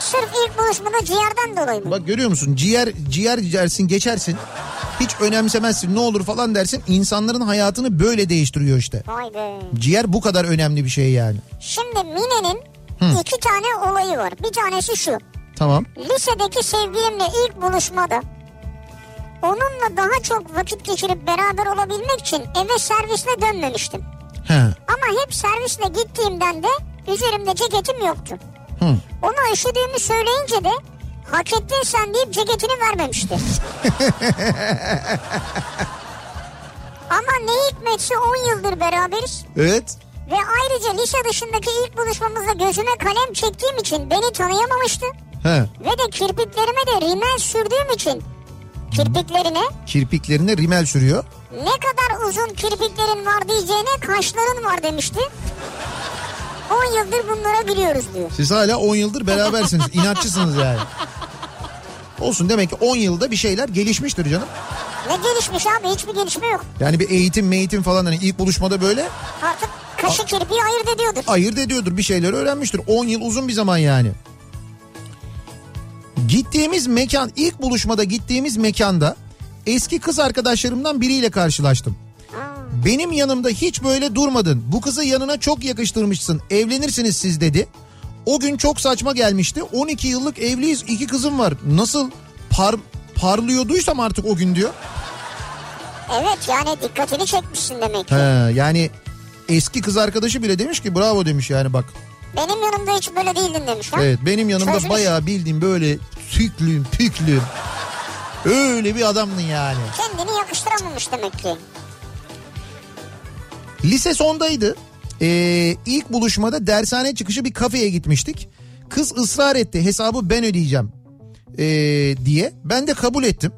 Sırf ilk buluşmada ciğerden dolayı mı? Bak görüyor musun? Ciğer ciğer dersin geçersin. Hiç önemsemezsin ne olur falan dersin. İnsanların hayatını böyle değiştiriyor işte. Vay be. Ciğer bu kadar önemli bir şey yani. Şimdi Mine'nin iki tane olayı var. Bir tanesi şu. Tamam. Lisedeki sevgilimle ilk buluşmada onunla daha çok vakit geçirip beraber olabilmek için eve servisle dönmemiştim. He. Ama hep servisle gittiğimden de üzerimde ceketim yoktu. Hı. Ona üşüdüğümü söyleyince de hak ettin sen deyip ceketini vermemişti. Ama ne hikmetse 10 yıldır beraberiz. Evet. Ve ayrıca lise dışındaki ilk buluşmamızda gözüme kalem çektiğim için beni tanıyamamıştı. He. Ve de kirpiklerime de rimel sürdüğüm için kirpiklerine Kirpiklerine rimel sürüyor. ne kadar uzun kirpiklerin var diyeceğine kaşların var demişti. 10 yıldır bunlara gülüyoruz diyor. Siz hala 10 yıldır berabersiniz. İnatçısınız yani. Olsun demek ki 10 yılda bir şeyler gelişmiştir canım. Ne gelişmiş abi hiçbir gelişme yok. Yani bir eğitim meğitim falan hani ilk buluşmada böyle Artık kaşı kirpiği ayırt ediyordur. ayırt ediyordur bir şeyler öğrenmiştir. 10 yıl uzun bir zaman yani. Gittiğimiz mekan ilk buluşmada gittiğimiz mekanda eski kız arkadaşlarımdan biriyle karşılaştım. Benim yanımda hiç böyle durmadın. Bu kızı yanına çok yakıştırmışsın. Evlenirsiniz siz dedi. O gün çok saçma gelmişti. 12 yıllık evliyiz. iki kızım var. Nasıl par parlıyorduysam artık o gün diyor. Evet yani dikkatini çekmişsin demek ki. He, yani eski kız arkadaşı bile demiş ki bravo demiş yani bak. Benim yanımda hiç böyle değildin demiş. Ha? Evet benim yanımda Çözmüş. bayağı bildiğim böyle tüklüm püklüm. Öyle bir adamdın yani. Kendini yakıştıramamış demek ki. Lise sondaydı. Ee, ilk buluşmada dershane çıkışı bir kafeye gitmiştik. Kız ısrar etti hesabı ben ödeyeceğim ee, diye. Ben de kabul ettim.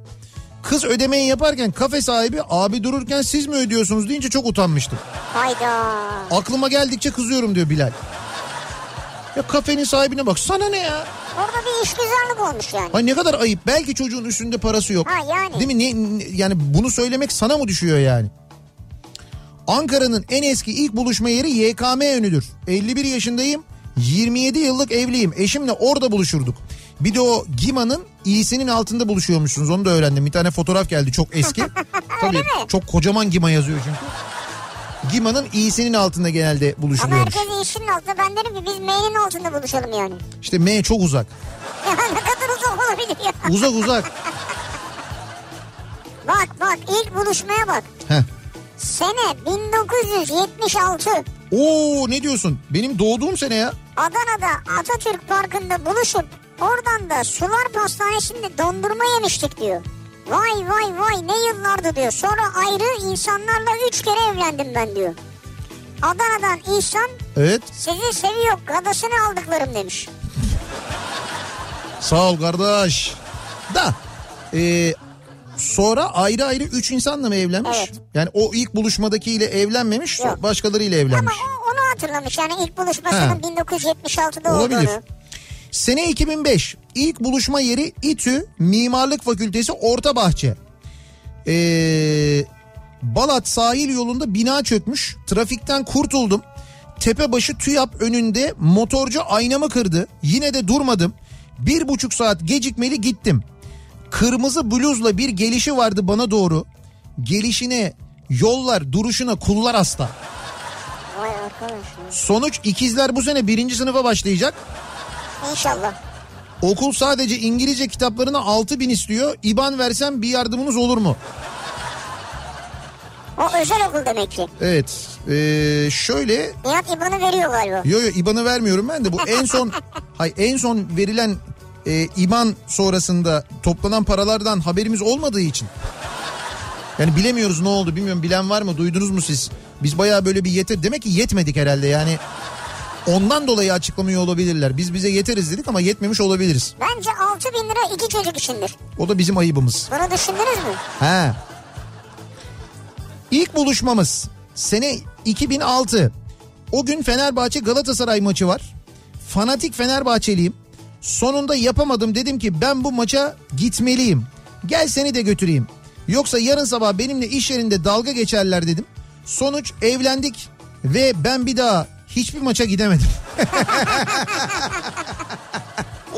Kız ödemeyi yaparken kafe sahibi abi dururken siz mi ödüyorsunuz deyince çok utanmıştım. Hayda. Aklıma geldikçe kızıyorum diyor Bilal. Ya kafenin sahibine bak sana ne ya? Orada bir işgüzarlık olmuş yani. Ay ne kadar ayıp. Belki çocuğun üstünde parası yok. Ha yani. Değil mi? Ne- yani bunu söylemek sana mı düşüyor yani? Ankara'nın en eski ilk buluşma yeri YKM önüdür. 51 yaşındayım. 27 yıllık evliyim. Eşimle orada buluşurduk. Bir de o Gima'nın iyisinin altında buluşuyormuşsunuz. Onu da öğrendim. Bir tane fotoğraf geldi çok eski. Tabii çok kocaman Gima yazıyor çünkü. Gima'nın iyisinin altında genelde Ama buluşuluyormuş. herkes işinin altında. Ben derim ki biz M'nin altında buluşalım yani. İşte M çok uzak. Ne kadar uzak olabilir ya. Uzak uzak. Bak bak ilk buluşmaya bak. Heh. Sene 1976. Oo ne diyorsun? Benim doğduğum sene ya. Adana'da Atatürk Parkı'nda buluşup oradan da Sular Pastanesi'nde dondurma yemiştik diyor. Vay vay vay ne yıllardı diyor. Sonra ayrı insanlarla üç kere evlendim ben diyor. Adana'dan İhsan Evet. sizi seviyor gadasını aldıklarım demiş. Sağ ol kardeş. Da e, Sonra ayrı ayrı üç insanla mı evlenmiş? Evet. Yani o ilk buluşmadakiyle evlenmemiş, Yok. başkalarıyla evlenmiş. Ama o, onu hatırlamış yani ilk buluşmasının Ha. 1976'da Olabilir. olduğunu. Sene 2005 ilk buluşma yeri İTÜ Mimarlık Fakültesi Ortabahçe. Ee, Balat sahil yolunda bina çökmüş. Trafikten kurtuldum. Tepebaşı TÜYAP önünde motorcu aynamı kırdı. Yine de durmadım. Bir buçuk saat gecikmeli gittim. Kırmızı bluzla bir gelişi vardı bana doğru. Gelişine yollar duruşuna kullar hasta. Sonuç ikizler bu sene birinci sınıfa başlayacak. İnşallah. Okul sadece İngilizce kitaplarına 6 bin istiyor. İban versem bir yardımınız olur mu? O özel okul demek ki. Evet. Ee, şöyle Nihat İban'ı veriyor galiba. yo yo İban'ı vermiyorum ben de bu en son hay en son verilen e, İban sonrasında toplanan paralardan haberimiz olmadığı için. Yani bilemiyoruz ne oldu bilmiyorum bilen var mı duydunuz mu siz? Biz bayağı böyle bir yeter demek ki yetmedik herhalde yani. Ondan dolayı açıklamıyor olabilirler. Biz bize yeteriz dedik ama yetmemiş olabiliriz. Bence 6 bin lira iki çocuk içindir. O da bizim ayıbımız. Bunu düşündünüz mü? He. İlk buluşmamız sene 2006. O gün Fenerbahçe Galatasaray maçı var. Fanatik Fenerbahçeliyim. Sonunda yapamadım dedim ki ben bu maça gitmeliyim. Gel seni de götüreyim. Yoksa yarın sabah benimle iş yerinde dalga geçerler dedim. Sonuç evlendik ve ben bir daha hiçbir maça gidemedim.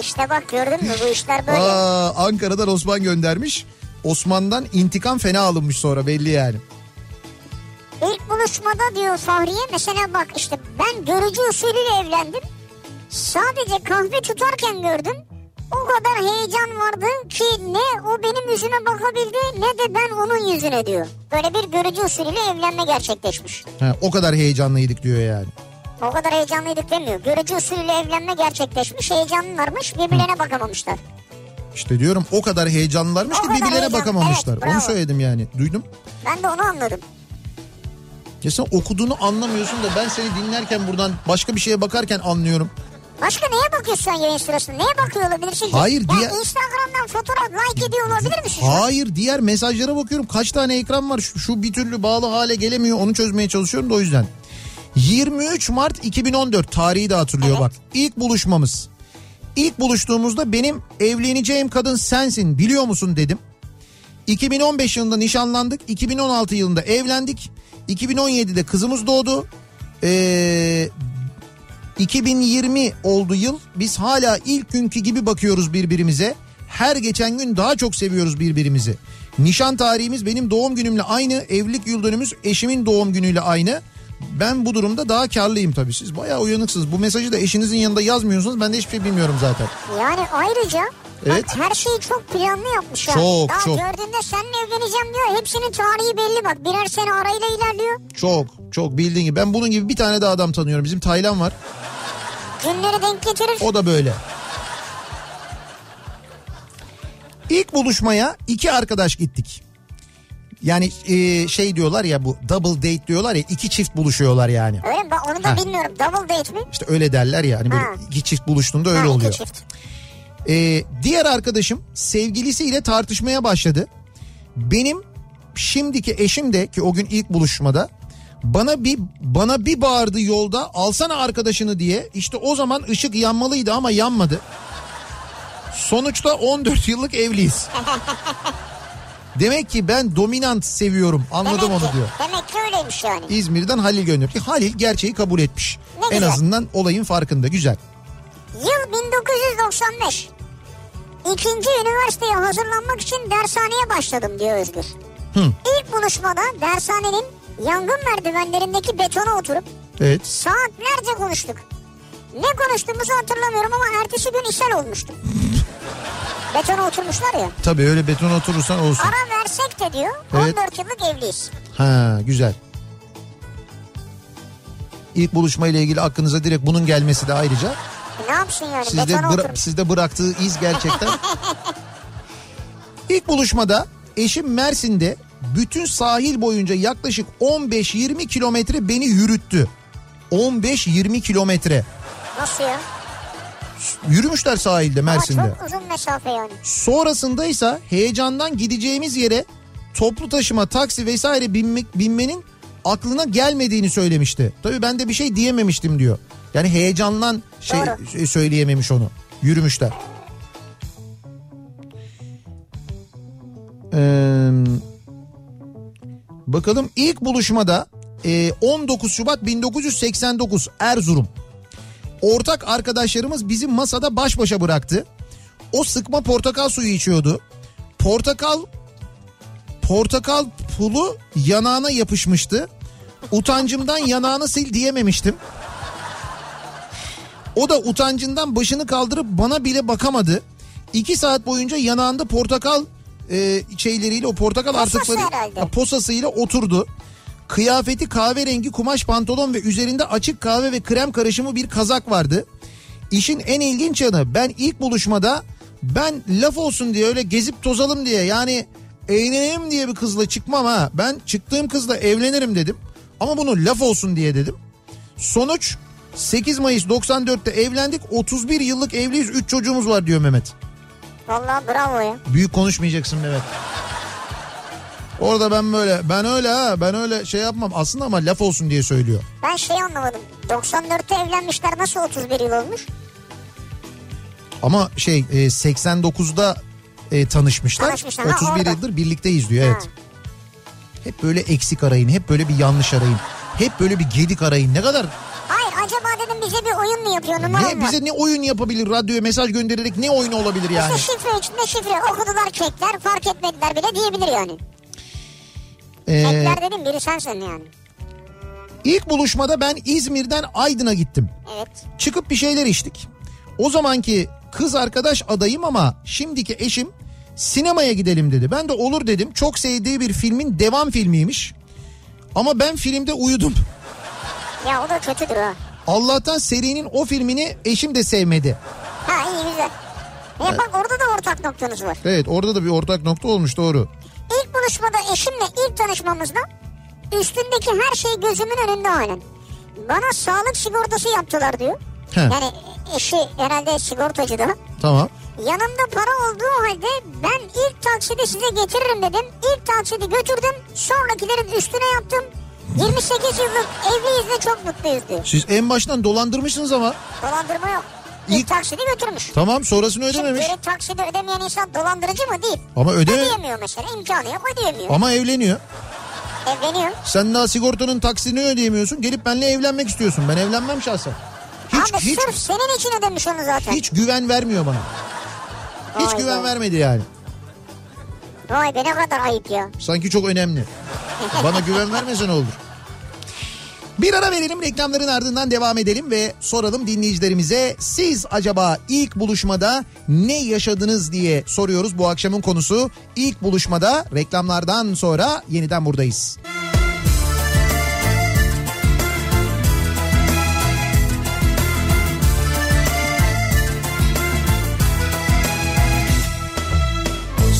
İşte bak gördün mü bu işler böyle. Aa, Ankara'dan Osman göndermiş. Osman'dan intikam fena alınmış sonra belli yani. İlk buluşmada diyor Fahriye mesela bak işte ben görücü usulüyle evlendim. Sadece kahve tutarken gördüm. O kadar heyecan vardı ki ne o benim yüzüme bakabildi ne de ben onun yüzüne diyor. Böyle bir görücü usulüyle evlenme gerçekleşmiş. Ha, o kadar heyecanlıydık diyor yani. O kadar heyecanlıydık demiyor. Görücü usulüyle evlenme gerçekleşmiş. Heyecanlılarmış birbirlerine bakamamışlar. İşte diyorum o kadar heyecanlılarmış O ki kadar birbirlerine heyecan, bakamamışlar. evet, bravo. Onu söyledim yani. Duydum. Ben de onu anladım. Ya sen okuduğunu anlamıyorsun da ben seni dinlerken buradan başka bir şeye bakarken anlıyorum. Başka neye bakıyorsun sen yayın sırasında? Neye bakıyor olabilirsin? Hayır, Ya diğer- Instagram'dan fotoğraf like ediyor olabilir misin? Hayır diğer mesajlara bakıyorum. Kaç tane ekran var şu, şu bir türlü bağlı hale gelemiyor. Onu çözmeye çalışıyorum da o yüzden. 23 Mart 2014 tarihi de hatırlıyor Evet. bak. İlk buluşmamız. İlk buluştuğumuzda benim evleneceğim kadın sensin biliyor musun dedim. 2015 yılında nişanlandık. 2016 yılında evlendik. 2017'de kızımız doğdu. Ee, 2020 oldu yıl. Biz hala ilk günkü gibi bakıyoruz birbirimize. Her geçen gün daha çok seviyoruz birbirimizi. Nişan tarihimiz benim doğum günümle aynı. Evlilik yıl dönümümüz eşimin doğum günüyle aynı. Ben bu durumda daha karlıyım tabii. Siz bayağı uyanıksınız. Bu mesajı da eşinizin yanında yazmıyorsunuz. Ben de hiçbir şey bilmiyorum zaten. Yani ayrıca Evet. bak her şeyi çok planlı yapmış ya. Çok, Daha çok. gördüğünde seninle evleneceğim diyor. Hepsinin tarihi belli bak. Birer sene arayla ilerliyor. Çok çok bildiğin gibi. Ben bunun gibi bir tane daha adam tanıyorum. Bizim Taylan var. Günleri denk getirir. O da böyle. İlk buluşmaya iki arkadaş gittik. Yani e, şey diyorlar ya bu double date diyorlar ya iki çift buluşuyorlar yani. Öyle mi? Onu da Ha. bilmiyorum. Double date mi? İşte öyle derler ya hani böyle Ha. iki çift buluştuğunda öyle Ha, oluyor. çift. Ee, diğer arkadaşım sevgilisiyle tartışmaya başladı. Benim şimdiki eşim de ki o gün ilk buluşmada bana bir bana bir bağırdı yolda alsana arkadaşını diye. İşte o zaman ışık yanmalıydı ama yanmadı. Sonuçta 14 yıllık evliyiz. Demek ki ben dominant seviyorum anladım Demek onu ki, diyor. Demek ki öyleymiş yani. İzmir'den Halil gönderiyor ki Halil gerçeği kabul etmiş. Ne en güzel. azından olayın farkında güzel. Yıl 1995. İkinci üniversiteye hazırlanmak için dershaneye başladım diyor Özgür. İlk buluşmada dershanenin yangın merdivenlerindeki betona oturup Evet. saatlerce konuştuk. Ne konuştuğumuzu hatırlamıyorum ama ertesi gün ishal olmuştum. Betona oturmuşlar ya. Tabii öyle beton oturursan olsun. Ara versek de diyor Evet. 14 yıllık evliyiz. Ha güzel. İlk buluşma ile ilgili aklınıza direkt bunun gelmesi de ayrıca E ne yapsın yani sizde betona bıra- oturmuş. sizde bıraktığı iz gerçekten. İlk buluşmada eşim Mersin'de bütün sahil boyunca yaklaşık 15-20 kilometre beni yürüttü. 15-20 kilometre. Nasıl ya? Yürümüşler sahilde Mersin'de. Ama çok uzun mesafe yani. Sonrasında ise heyecandan gideceğimiz yere toplu taşıma, taksi vesaire binmek, binmenin aklına gelmediğini söylemişti. Tabii ben de bir şey diyememiştim diyor. Yani heyecandan şey Doğru. söyleyememiş onu. Yürümüşler. Ee, bakalım ilk buluşmada e, 19 Şubat 1989 Erzurum. Ortak arkadaşlarımız bizi masada baş başa bıraktı. O sıkma portakal suyu içiyordu. Portakal portakal pulu yanağına yapışmıştı. Utancımdan yanağını sil diyememiştim. O da utancından başını kaldırıp bana bile bakamadı. İki saat boyunca yanağında portakal e, şeyleriyle o portakal Posası artıkları herhalde. Posasıyla oturdu. Kıyafeti kahverengi kumaş pantolon ve üzerinde açık kahve ve krem karışımı bir kazak vardı. İşin en ilginç yanı ben ilk buluşmada ben laf olsun diye öyle gezip tozalım diye yani eğlenelim diye bir kızla çıkmam ha. Ben çıktığım kızla evlenirim dedim. Ama bunu laf olsun diye dedim. Sonuç 8 Mayıs 94'te evlendik 31 yıllık evliyiz 3 çocuğumuz var diyor Mehmet. Vallahi bravo ya. Büyük konuşmayacaksın Mehmet. Orada ben böyle ben öyle ha ben öyle şey yapmam aslında ama laf olsun diye söylüyor. Ben şey anlamadım. 94'te evlenmişler nasıl 31 yıl olmuş? Ama şey e, 89'da e, tanışmışlar. Tanışmışlar, ha, 31 orada. yıldır birlikteyiz diyor evet. Ha. Hep böyle eksik arayın, hep böyle bir yanlış arayın. Hep böyle bir gedik arayın. Ne kadar Hayır acaba dedim bize bir oyun mu yapıyor numara ne mı bize ne oyun yapabilir radyoya mesaj göndererek ne oyunu olabilir yani? İşte şifre içinde şifre okudular kekler fark etmediler bile diyebilir yani. Ee, Kekler dedim biri sensin yani. ilk buluşmada ben İzmir'den Aydın'a gittim. Evet. Çıkıp bir şeyler içtik. O zamanki kız arkadaş adayım ama şimdiki eşim sinemaya gidelim dedi. Ben de olur dedim. Çok sevdiği bir filmin devam filmiymiş. Ama ben filmde uyudum. Ya o da kötüdür ha. Allah'tan serinin o filmini eşim de sevmedi. Ha iyi güzel. Ya bak orada da ortak noktanız var. Evet orada da bir ortak nokta olmuş doğru. İlk buluşmada eşimle ilk tanışmamızda üstündeki her şey gözümün önünde halen. Bana sağlık sigortası yaptılar diyor. He. Yani eşi herhalde sigortacı da. Tamam. Yanımda para olduğu halde ben ilk taksidi size getiririm dedim. İlk taksidi götürdüm. Sonrakilerin üstüne yaptım. 28 yıllık evliyiz ve çok mutluyuz diyor. Siz en baştan dolandırmışsınız ama. Dolandırma yok. İlk, İlk- taksidi götürmüş. Tamam sonrasını Şimdi ödememiş. geri taksidi ödemeyen insan dolandırıcı mı? Değil. Ama öde Ödeyemiyor mesela imkanı yok ödeyemiyor. ama evleniyor. Evleniyor. Sen daha sigortanın taksidini ödeyemiyorsun. Gelip benimle evlenmek istiyorsun. Ben evlenmem şahsen. Hiç Abi hiç sırf senin için ödemiş onu zaten. hiç güven vermiyor bana. Hiç Vay güven be. vermedi yani. Vay be ne kadar ayıp ya. Sanki çok önemli. Bana güven vermese ne olur? Bir ara verelim reklamların ardından devam edelim ve soralım dinleyicilerimize siz acaba ilk buluşmada ne yaşadınız diye soruyoruz bu akşamın konusu. İlk buluşmada reklamlardan sonra yeniden buradayız.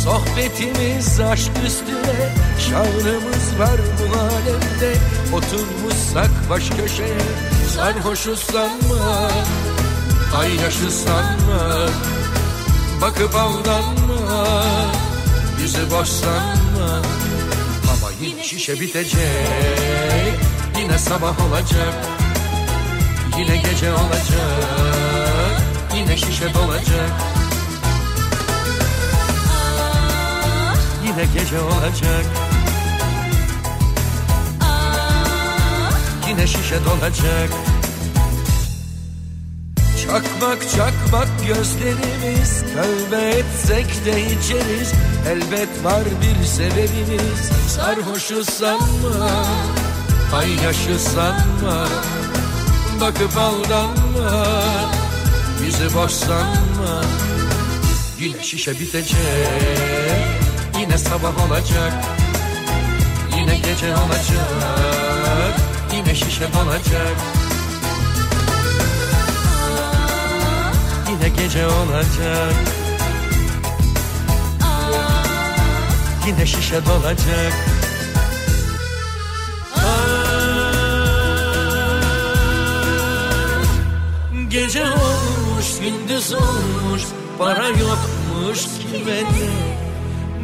Sohbetimiz aşk üstüne Şanımız var bu alemde Oturmuşsak baş köşeye Sarhoşuz sanma Ay yaşı sanma Bakıp aldanma Yüzü boş sanma Ama yine şişe bitecek Yine sabah olacak. Yine gece olacak Yine şişe dolacak. Yine gece olacak Yine şişe dolacak. Çakmak çakmak gözlerimiz Tövbe etsek de içeriz. Elbet var bir sebebimiz Sarhoşuz sanma Payyaşı sanma. Bakıp aldanma Yüzü boş sanma. Yine şişe bitecek Yine sabah olacak. Yine gece olacak Yine şişe dolacak Yine gece olacak. Yine şişe dolacak. Ah, Gece olmuş gündüz olmuş para yokmuş ne?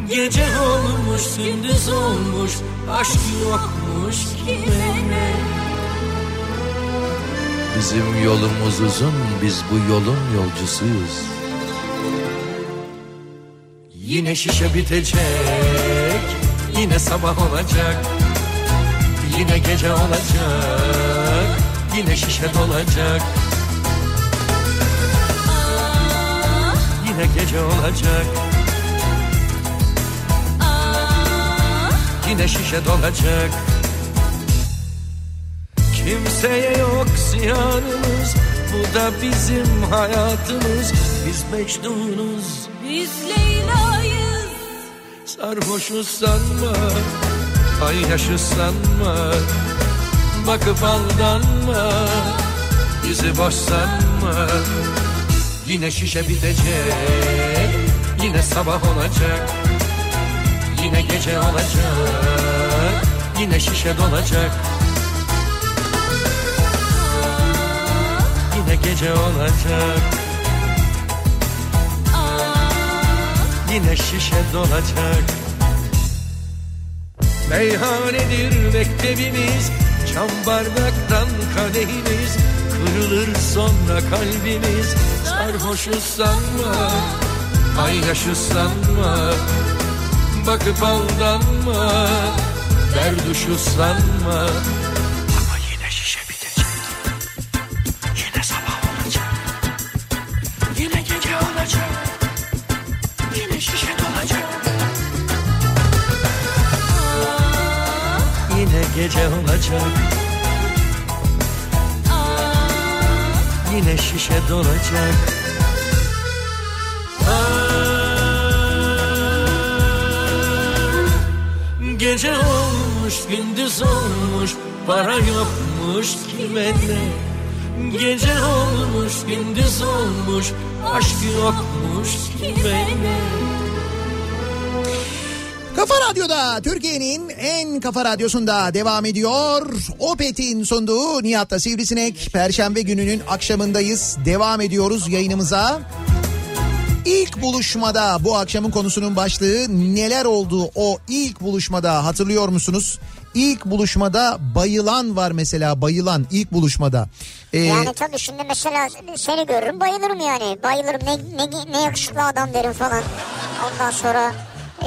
Gece olmuş gündüz olmuş aşk yokmuş ne Bizim yolumuz uzun, biz bu yolun yolcusuyuz. Yine şişe bitecek Yine sabah olacak. Yine gece olacak Yine şişe dolacak. Yine gece olacak. Yine şişe dolacak. Kimseye yok ziyanımız Bu da bizim hayatımız. Biz Mecnun'uz. Biz Leyla'yız. Sarhoşuz sanma Ay yaşı sanma Bakıp aldanma. Bizi boş sanma. Yine şişe bitecek Yine sabah olacak. Yine gece olacak Yine şişe dolacak Yine gece olacak? Yine şişe dolacak. Meyhanedir mektebimiz Çam bardaktan kadehimiz Kırılır sonra kalbimiz. Sarhoşuz sanma Ay yaşı sanma Bakıp aldanma Derduşu sanma gece olacak. Yine şişe dolacak. Gece olmuş gündüz olmuş Para yokmuş kime ne? Gece olmuş gündüz olmuş Aşk yokmuş kime ne Kafa Radyo'da Türkiye'nin en kafa radyosunda devam ediyor. Opet'in sunduğu Nihat'ta Sivrisinek. Perşembe gününün akşamındayız. Devam ediyoruz yayınımıza. İlk buluşmada bu akşamın konusunun başlığı neler oldu o ilk buluşmada hatırlıyor musunuz? İlk buluşmada bayılan var mesela bayılan ilk buluşmada. Ee, Yani tabii şimdi mesela seni görürüm bayılırım yani. Bayılırım ne, ne, ne yakışıklı adam derim falan. Ondan sonra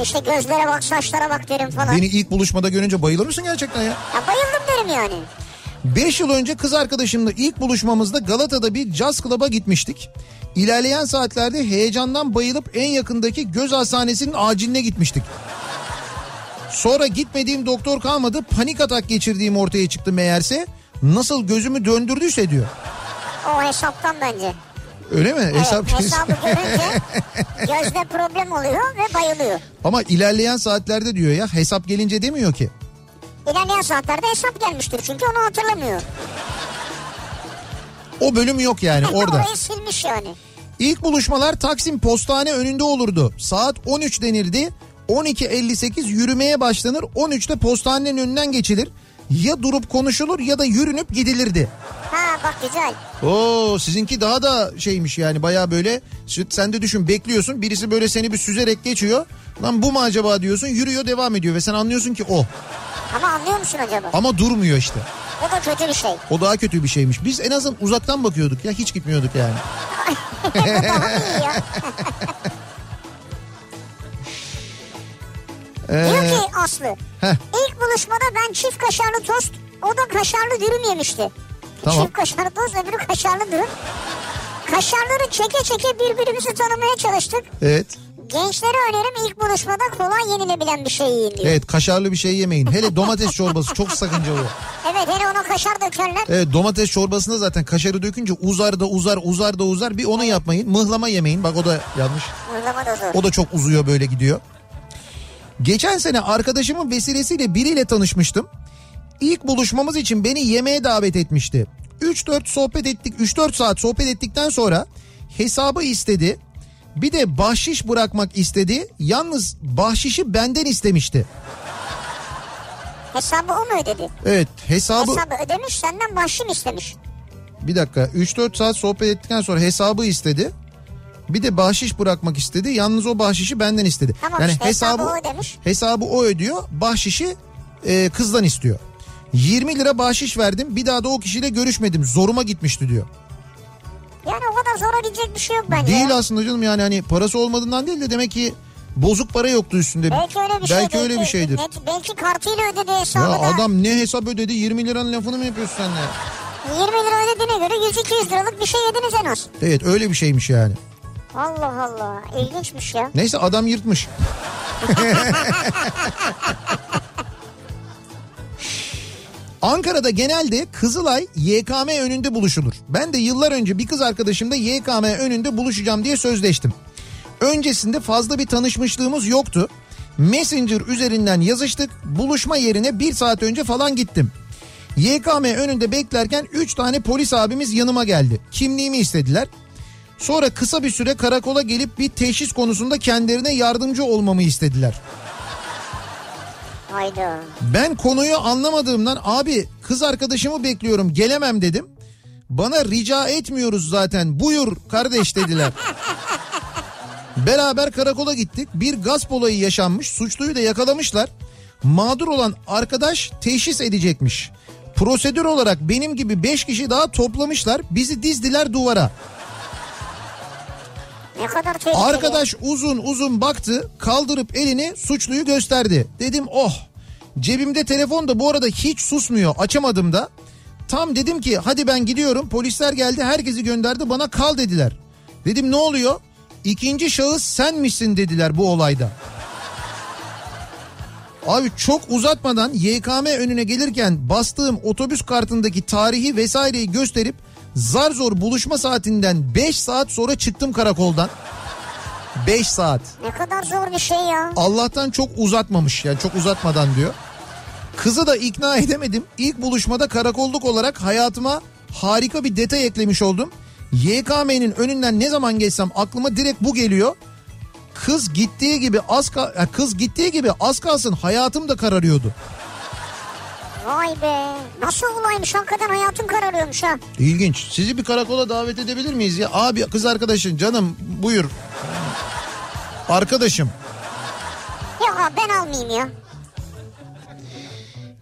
işte gözlere bak saçlara bak derim falan. beni ilk buluşmada görünce bayılır mısın gerçekten ya? Ya bayıldım derim yani. 5 yıl önce kız arkadaşımla ilk buluşmamızda Galata'da bir caz club'a gitmiştik. İlerleyen saatlerde heyecandan bayılıp en yakındaki göz hastanesinin aciline gitmiştik. Sonra gitmediğim doktor kalmadı panik atak geçirdiğim ortaya çıktı meğerse. Nasıl gözümü döndürdüyse diyor. O hesaptan bence. Öyle mi? Evet, Hesap hesabı görünce gözde problem oluyor ve bayılıyor. Ama ilerleyen saatlerde diyor ya hesap gelince demiyor ki. İlerleyen saatlerde hesap gelmiştir çünkü onu hatırlamıyor. O bölüm yok yani orada. Orayı silmiş yani. İlk buluşmalar Taksim Postane önünde olurdu. Saat 13 denirdi. 12.58 yürümeye başlanır. 13'te postanenin önünden geçilir. Ya durup konuşulur ya da yürünüp gidilirdi. Ha bak güzel. Oo sizinki daha da şeymiş yani baya böyle sen de düşün bekliyorsun birisi böyle seni bir süzerek geçiyor. Lan bu mu acaba diyorsun yürüyor devam ediyor ve sen anlıyorsun ki o. Ama anlıyor musun acaba? Ama durmuyor işte. O da kötü bir şey. O daha kötü bir şeymiş. Biz en azından uzaktan bakıyorduk ya hiç gitmiyorduk yani. Ya. Diyor Ee, ki Aslı. heh. İlk buluşmada ben çift kaşarlı tost, o da kaşarlı dürüm yemişti. Tamam. Çift kaşarlı tost, öbürü kaşarlı dürüm. Kaşarları çeke çeke birbirimizi tanımaya çalıştık. evet. Gençlere önerim ilk buluşmada kolay yenilebilen bir şey yiyin diyor. Evet kaşarlı bir şey yemeyin. Hele domates çorbası çok sakıncalı. Evet hele ona kaşar dökerler. Evet domates çorbasında zaten kaşarı dökünce uzar da uzar uzar da uzar. Bir onu yapmayın. Mıhlama yemeyin. Bak o da yanlış. Mıhlama da zor. O da çok uzuyor böyle gidiyor. Geçen sene arkadaşımın vesilesiyle biriyle tanışmıştım. İlk buluşmamız için beni yemeğe davet etmişti. 3-4 sohbet ettik. 3-4 saat sohbet ettikten sonra hesabı istedi. Bir de bahşiş bırakmak istedi. Yalnız bahşişi benden istemişti. Hesabı o mu ödedi? Evet hesabı Hesabı ödemiş senden bahşiş istemiş. Bir dakika 3-4 saat sohbet ettikten sonra hesabı istedi. Bir de bahşiş bırakmak istedi. Yalnız o bahşişi benden istedi. Tamam işte, hesabı o ödemiş. Hesabı o ödüyor. Bahşişi e, kızdan istiyor. 20 lira bahşiş verdim. Bir daha da o kişiyle görüşmedim. Zoruma gitmişti diyor. Yani o kadar zora gidecek bir şey yok bence. Değil ya. aslında canım yani hani parası olmadığından değil de demek ki bozuk para yoktu üstünde. Belki öyle bir şey. Belki öyle bir şeydir. Belki, belki kartıyla ödedi hesabı Ya da. adam ne hesap ödedi 20 liranın lafını mı yapıyorsun sen ya? 20 lira ödediğine göre 100-200 liralık bir şey yediniz en az. Evet öyle bir şeymiş yani. Allah Allah ilginçmiş ya. Neyse adam yırtmış. Ankara'da genelde Kızılay YKM önünde buluşulur. Ben de yıllar önce bir kız arkadaşımla YKM önünde buluşacağım diye sözleştim. Öncesinde fazla bir tanışmışlığımız yoktu. Messenger üzerinden yazıştık. Buluşma yerine bir saat önce falan gittim. YKM önünde beklerken 3 tane polis abimiz yanıma geldi. Kimliğimi istediler. Sonra kısa bir süre karakola gelip bir teşhis konusunda kendilerine yardımcı olmamı istediler. Hayda. Ben konuyu anlamadığımdan abi kız arkadaşımı bekliyorum gelemem dedim. Bana rica etmiyoruz zaten buyur kardeş dediler. Beraber karakola gittik. Bir gasp olayı yaşanmış. Suçluyu da yakalamışlar. Mağdur olan arkadaş teşhis edecekmiş. Prosedür olarak benim gibi 5 kişi daha toplamışlar. Bizi dizdiler duvara. Ne kadar tehlikeli. Arkadaş uzun uzun baktı kaldırıp elini suçluyu gösterdi. Dedim oh cebimde telefon da bu arada hiç susmuyor açamadım da. Tam dedim ki hadi ben gidiyorum polisler geldi herkesi gönderdi bana kal dediler. Dedim ne oluyor? İkinci şahıs senmişsin dediler bu olayda. Abi çok uzatmadan YKM önüne gelirken bastığım otobüs kartındaki tarihi vesaireyi gösterip zar zor buluşma saatinden 5 saat sonra çıktım karakoldan. 5 saat. Ne kadar zor bir şey ya. Allah'tan çok uzatmamış yani çok uzatmadan diyor. Kızı da ikna edemedim. İlk buluşmada karakolluk olarak hayatıma harika bir detay eklemiş oldum. YKM'nin önünden ne zaman geçsem aklıma direkt bu geliyor. Kız gittiği gibi az kız gittiği gibi az kalsın hayatım da kararıyordu. Vay be. Nasıl olaymış hakikaten hayatın kararıyormuş ha. İlginç. Sizi bir karakola davet edebilir miyiz ya? Abi kız arkadaşın canım buyur. Arkadaşım. Yok abi ben almayayım ya.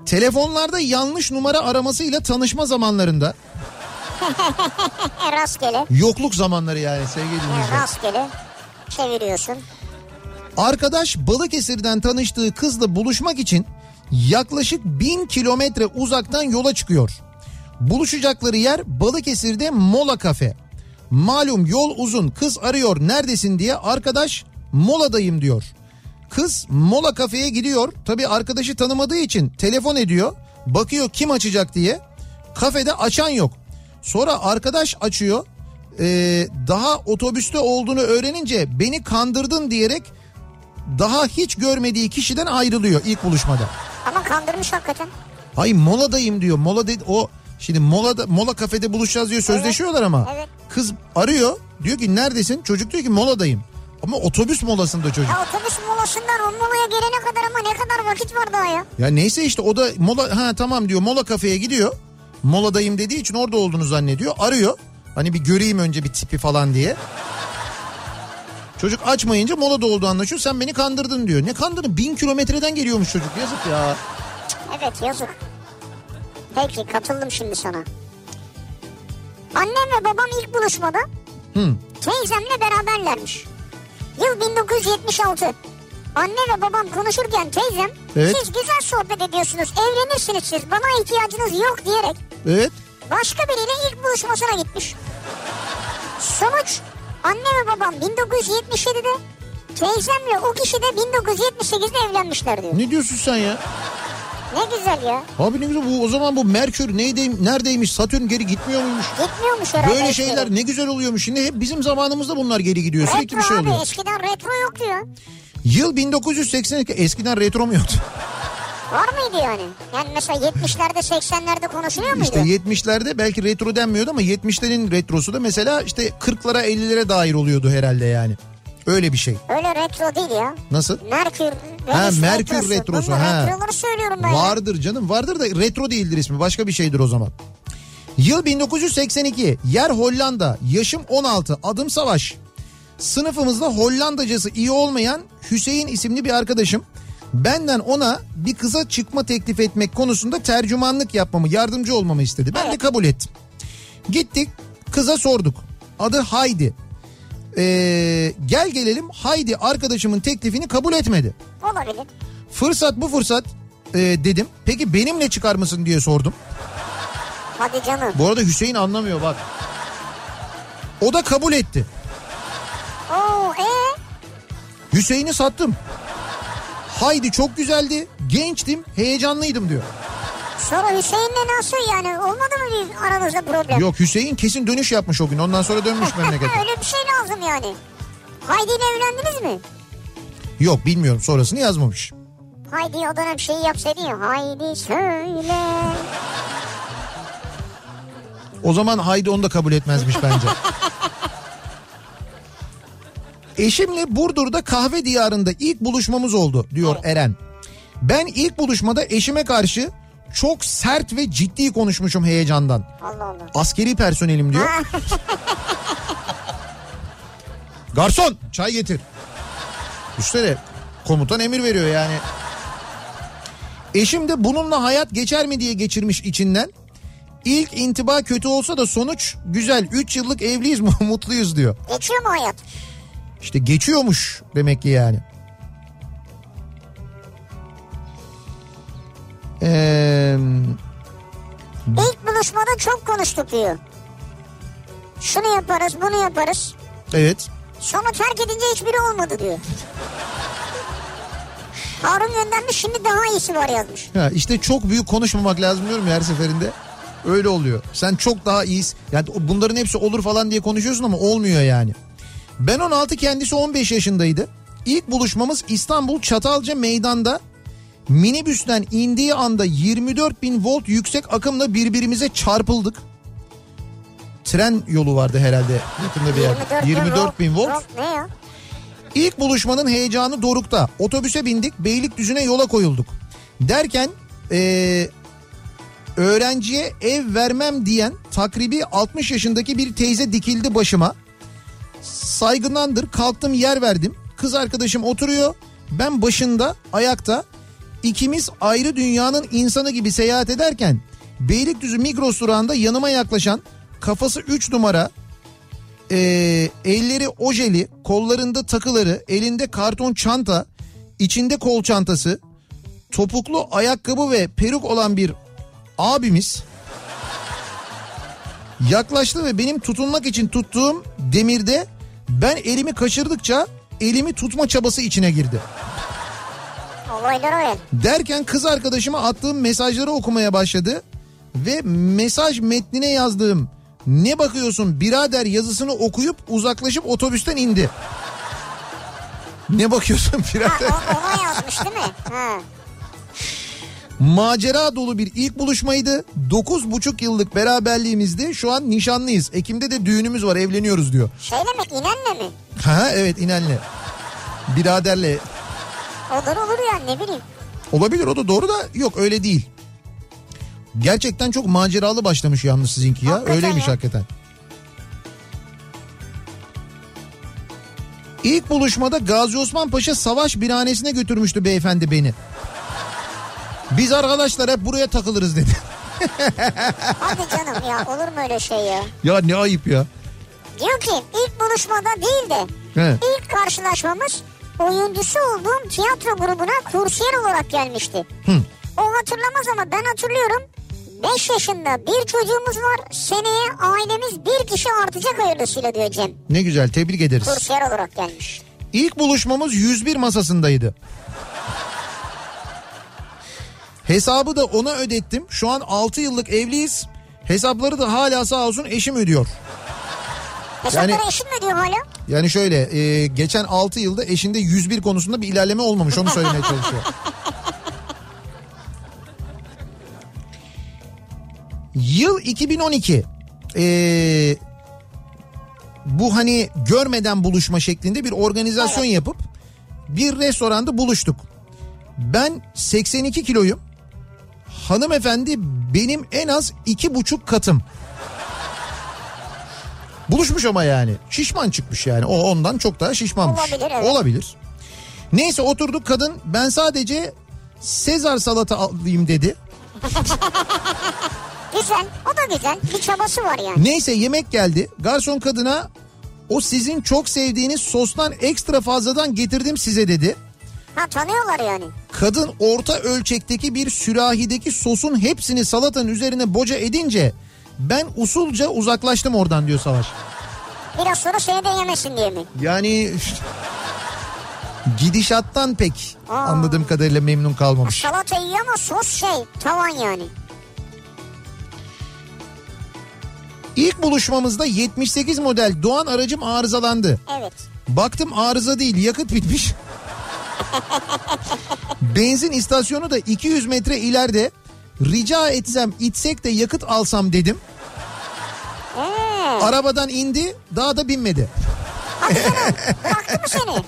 Telefonlarda yanlış numara aramasıyla tanışma zamanlarında E, rastgele. yokluk zamanları yani sevgili E, dinleyiciler. rastgele. Çeviriyorsun. Arkadaş Balıkesir'den tanıştığı kızla buluşmak için yaklaşık bin kilometre uzaktan yola çıkıyor. Buluşacakları yer Balıkesir'de Mola Kafe. Malum yol uzun kız arıyor neredesin diye arkadaş moladayım diyor. Kız mola kafeye gidiyor tabi arkadaşı tanımadığı için telefon ediyor bakıyor kim açacak diye kafede açan yok. Sonra arkadaş açıyor Ee, daha otobüste olduğunu öğrenince beni kandırdın diyerek daha hiç görmediği kişiden ayrılıyor ilk buluşmada. Ama kandırmış hakikaten. Hayır moladayım diyor. Mola dedi o şimdi molada mola kafede buluşacağız diyor sözleşiyorlar ama. evet. Kız arıyor diyor ki neredesin? Çocuk diyor ki moladayım. Ama otobüs molasında çocuk. Ya otobüs molasından o molaya gelene kadar ama ne kadar vakit var daha ya. Ya neyse işte o da mola ha tamam diyor mola kafeye gidiyor. Moladayım dediği için orada olduğunu zannediyor. Arıyor. Hani bir göreyim önce bir tipi falan diye. Çocuk açmayınca molada olduğu anlaşıyor. Sen beni kandırdın diyor. Ne kandırdın? Bin kilometreden geliyormuş çocuk. Yazık ya. Evet yazık. Peki katıldım şimdi sana. Annem ve babam ilk buluşmada Hı. teyzemle beraberlermiş. Yıl 1976. Anne ve babam konuşurken teyzem Evet. siz güzel sohbet ediyorsunuz evlenirsiniz siz bana ihtiyacınız yok diyerek Evet. başka biriyle ilk buluşmasına gitmiş. Sonuç anne ve babam 1977'de teyzemle o kişi de 1978'de evlenmişler diyor. Ne diyorsun sen ya? Ne güzel ya. Abi ne güzel bu o zaman bu Merkür neydi, neredeymiş Satürn geri gitmiyor muymuş? Gitmiyormuş herhalde. Böyle eskiden. şeyler ne güzel oluyormuş. Şimdi hep bizim zamanımızda bunlar geri gidiyor. Sürekli Retro bir şey abi oluyor. eskiden retro yoktu ya. Yıl 1982 eskiden retro mu yoktu? Var mıydı yani? Yani mesela 70'lerde 80'lerde konuşuluyor muydu? İşte 70'lerde belki retro denmiyordu ama 70'lerin retrosu da mesela işte 40'lara 50'lere dair oluyordu herhalde yani. Öyle bir şey. Öyle retro değil ya. Nasıl? Merkür. Ha, Merkür retrosu, Bunun ha. retroları söylüyorum ben ya. Vardır canım vardır da retro değildir ismi başka bir şeydir o zaman. Yıl 1982. Yer Hollanda. Yaşım 16. Adım Savaş. Sınıfımızda Hollandacası iyi olmayan Hüseyin isimli bir arkadaşım benden ona bir kıza çıkma teklif etmek konusunda tercümanlık yapmamı, yardımcı olmamı istedi. Ben de kabul ettim. Gittik kıza sorduk. Adı Haydi. Ee, gel gelelim Haydi arkadaşımın teklifini kabul etmedi. Olabilir. Fırsat bu fırsat e, dedim. Peki benimle çıkar mısın diye sordum. Hadi canım. Bu arada Hüseyin anlamıyor bak. O da kabul etti. Oo ee? Hüseyin'i sattım. Haydi çok güzeldi. Gençtim, heyecanlıydım diyor. Sonra Hüseyin'le nasıl yani olmadı mı bir aranızda problem? Yok Hüseyin kesin dönüş yapmış o gün. Ondan sonra dönmüş memlekete. Öyle bir şey lazım yani. Haydi ile evlendiniz mi? Yok bilmiyorum sonrasını yazmamış. Haydi o dönem şeyi yapsaydı ya. Haydi söyle. O zaman Haydi onu da kabul etmezmiş bence. Eşimle Burdur'da kahve diyarında ilk buluşmamız oldu diyor Eren. Ben ilk buluşmada eşime karşı çok sert ve ciddi konuşmuşum heyecandan. Allah Allah. Askeri personelim diyor. Garson çay getir. Üstelik komutan emir veriyor yani. Eşim de bununla hayat geçer mi diye geçirmiş içinden. İlk intiba kötü olsa da sonuç güzel. 3 yıllık evliyiz mutluyuz diyor. Geçiyor mu hayat? İşte geçiyormuş demek ki yani. Ee, İlk buluşmada çok konuştuk diyor. Şunu yaparız bunu yaparız. evet. Sonra terk edince hiçbiri olmadı diyor. Harun göndermiş şimdi daha iyisi var yazmış. Ha, işte çok büyük konuşmamak lazım diyorum her seferinde. Öyle oluyor. Sen çok daha iyisin. Yani bunların hepsi olur falan diye konuşuyorsun ama olmuyor yani. Ben 16 kendisi 15 yaşındaydı. İlk buluşmamız İstanbul Çatalca meydanda minibüsten indiği anda 24 bin volt yüksek akımla birbirimize çarpıldık. Tren yolu vardı herhalde yakında bir yerde. 24 bin volt. Ne ya? İlk buluşmanın heyecanı dorukta. Otobüse bindik Beylikdüzü'ne yola koyulduk. Derken eee, öğrenciye ev vermem diyen takribi 60 yaşındaki bir teyze dikildi başıma. Saygındandır kalktım yer verdim. Kız arkadaşım oturuyor. Ben başında ayakta ikimiz ayrı dünyanın insanı gibi seyahat ederken Beylikdüzü Migros durağında yanıma yaklaşan kafası 3 numara e, elleri ojeli, kollarında takıları, elinde karton çanta, içinde kol çantası, topuklu ayakkabı ve peruk olan bir abimiz yaklaştı ve benim tutunmak için tuttuğum demirde ben elimi kaçırdıkça elimi tutma çabası içine girdi. Olaylar öyle. Derken kız arkadaşıma attığım mesajları okumaya başladı ve mesaj metnine yazdığım ne bakıyorsun birader yazısını okuyup uzaklaşıp otobüsten indi. Ne bakıyorsun Ha, birader? o, ona yazmış değil mi? Ha. Macera dolu bir ilk buluşmaydı. 9,5 yıllık beraberliğimizde şu an nişanlıyız. Ekim'de de düğünümüz var evleniyoruz diyor. Şey demek inenle mi? Ha evet inenle. Biraderle Olur olur yani ne bileyim. olabilir o da doğru da yok öyle değil. Gerçekten çok maceralı başlamış yalnız sizinki ya. Hakikaten Öyleymiş ya. hakikaten. İlk buluşmada Gazi Osman Paşa Savaş Birhanesi'ne götürmüştü beyefendi beni. Biz arkadaşlar hep buraya takılırız dedi. Hadi canım ya olur mu öyle şey ya? ya ne ayıp ya. Diyor ki ilk buluşmada değil de He. ilk karşılaşmamız oyuncusu olduğum tiyatro grubuna kursiyer olarak gelmişti. Hı. O hatırlamaz ama ben hatırlıyorum. 5 yaşında bir çocuğumuz var. Seneye ailemiz bir kişi artacak hayırlısıyla diyor Cem. Ne güzel tebrik ederiz. Kursiyer olarak gelmiş. İlk buluşmamız 101 masasındaydı. Hesabı da ona ödettim. Şu an 6 yıllık evliyiz. Hesapları da hala sağ olsun eşim ödüyor. Hesapları Yani- eşin mi diyor hala? Yani şöyle e, geçen 6 yılda eşinde 101 konusunda bir ilerleme olmamış onu söylemeye çalışıyor. Yıl 2012. Ee, bu hani görmeden buluşma şeklinde bir organizasyon yapıp bir restoranda buluştuk. Ben 82 kiloyum. Hanımefendi benim en az iki buçuk katım. Buluşmuş ama yani. Şişman çıkmış yani. O ondan çok daha şişmanmış. Olabilir, evet. Olabilir. Neyse oturduk kadın ben sadece Sezar salata alayım dedi. Güzel. O da güzel. Bir çabası var yani. Neyse yemek geldi. Garson kadına o sizin çok sevdiğiniz sostan ekstra fazladan getirdim size dedi. Ha tanıyorlar yani. Kadın orta ölçekteki bir sürahideki sosun hepsini salatanın üzerine boca edince ben usulca uzaklaştım oradan diyor Savaş. Biraz sonra seni de yemesin diye mi? Yani gidişattan pek Aa. anladığım kadarıyla memnun kalmamış. Salata iyi ama sos şey tavan yani. İlk buluşmamızda 78 model Doğan aracım arızalandı. Evet. Baktım arıza değil yakıt bitmiş. Benzin istasyonu da 200 metre ileride. Rica etsem itsek de yakıt alsam dedim. Ee, Arabadan indi daha da binmedi. bıraktı mı seni?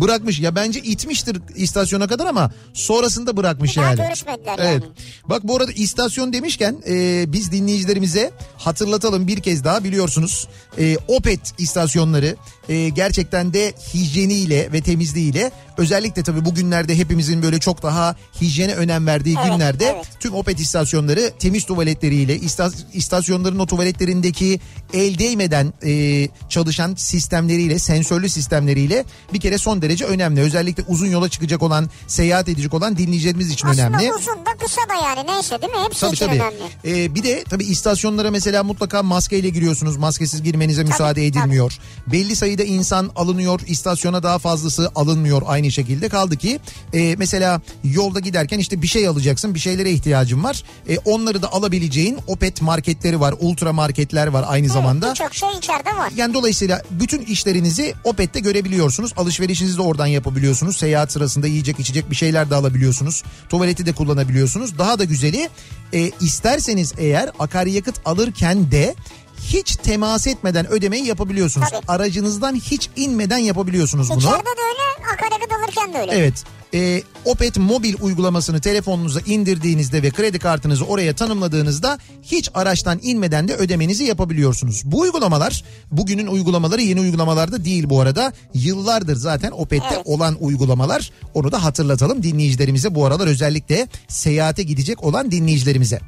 Bırakmış ya bence itmiştir istasyona kadar ama sonrasında bırakmış daha yani. görüşmediler Evet. yani. Bak bu arada istasyon demişken e, biz dinleyicilerimize hatırlatalım bir kez daha biliyorsunuz. E, Opet istasyonları e, gerçekten de hijyeniyle ve temizliğiyle özellikle tabii bugünlerde hepimizin böyle çok daha hijyene önem verdiği Evet, günlerde evet. tüm Opet istasyonları temiz tuvaletleriyle ista- istasyonların o tuvaletlerindeki el değmeden e, çalışan sistemleriyle sensörlü sistemleriyle bir kere son derece önemli. Özellikle uzun yola çıkacak olan seyahat edecek olan dinleyicilerimiz için Aslında önemli. uzun da kısa da yani neyse değil mi? Hepsi Tabii için tabii. önemli. Ee, bir de tabii istasyonlara mesela mutlaka maskeyle giriyorsunuz. Maskesiz girmenize müsaade edilmiyor. Belli sayıda insan alınıyor. istasyona daha fazlası alınmıyor aynı şekilde. Kaldı ki e, mesela yolda giderken işte bir şey alacaksın. Bir şeylere ihtiyacın var. E, onları da alabileceğin Opet marketleri var. Ultra marketler var aynı zamanda. Birçok şey içeride var. Yani dolayısıyla bütün işlerinizi Opet'te görebiliyorsunuz. Alışverişinizi de oradan yapabiliyorsunuz. Seyahat sırasında yiyecek içecek bir şeyler de alabiliyorsunuz. Tuvaleti de kullanabiliyorsunuz. Daha da güzeli e, isterseniz eğer akaryakıt alırken de hiç temas etmeden ödemeyi yapabiliyorsunuz. Tabii. Aracınızdan hiç inmeden yapabiliyorsunuz bunu. İçeride de öyle akaryakıt alırken de öyle. Evet. E, Opet mobil uygulamasını telefonunuza indirdiğinizde ve kredi kartınızı oraya tanımladığınızda hiç araçtan inmeden de ödemenizi yapabiliyorsunuz. Bu uygulamalar bugünün uygulamaları yeni uygulamalarda değil bu arada. Yıllardır zaten Opet'te Evet. olan uygulamalar. Onu da hatırlatalım dinleyicilerimize bu aralar özellikle seyahate gidecek olan dinleyicilerimize.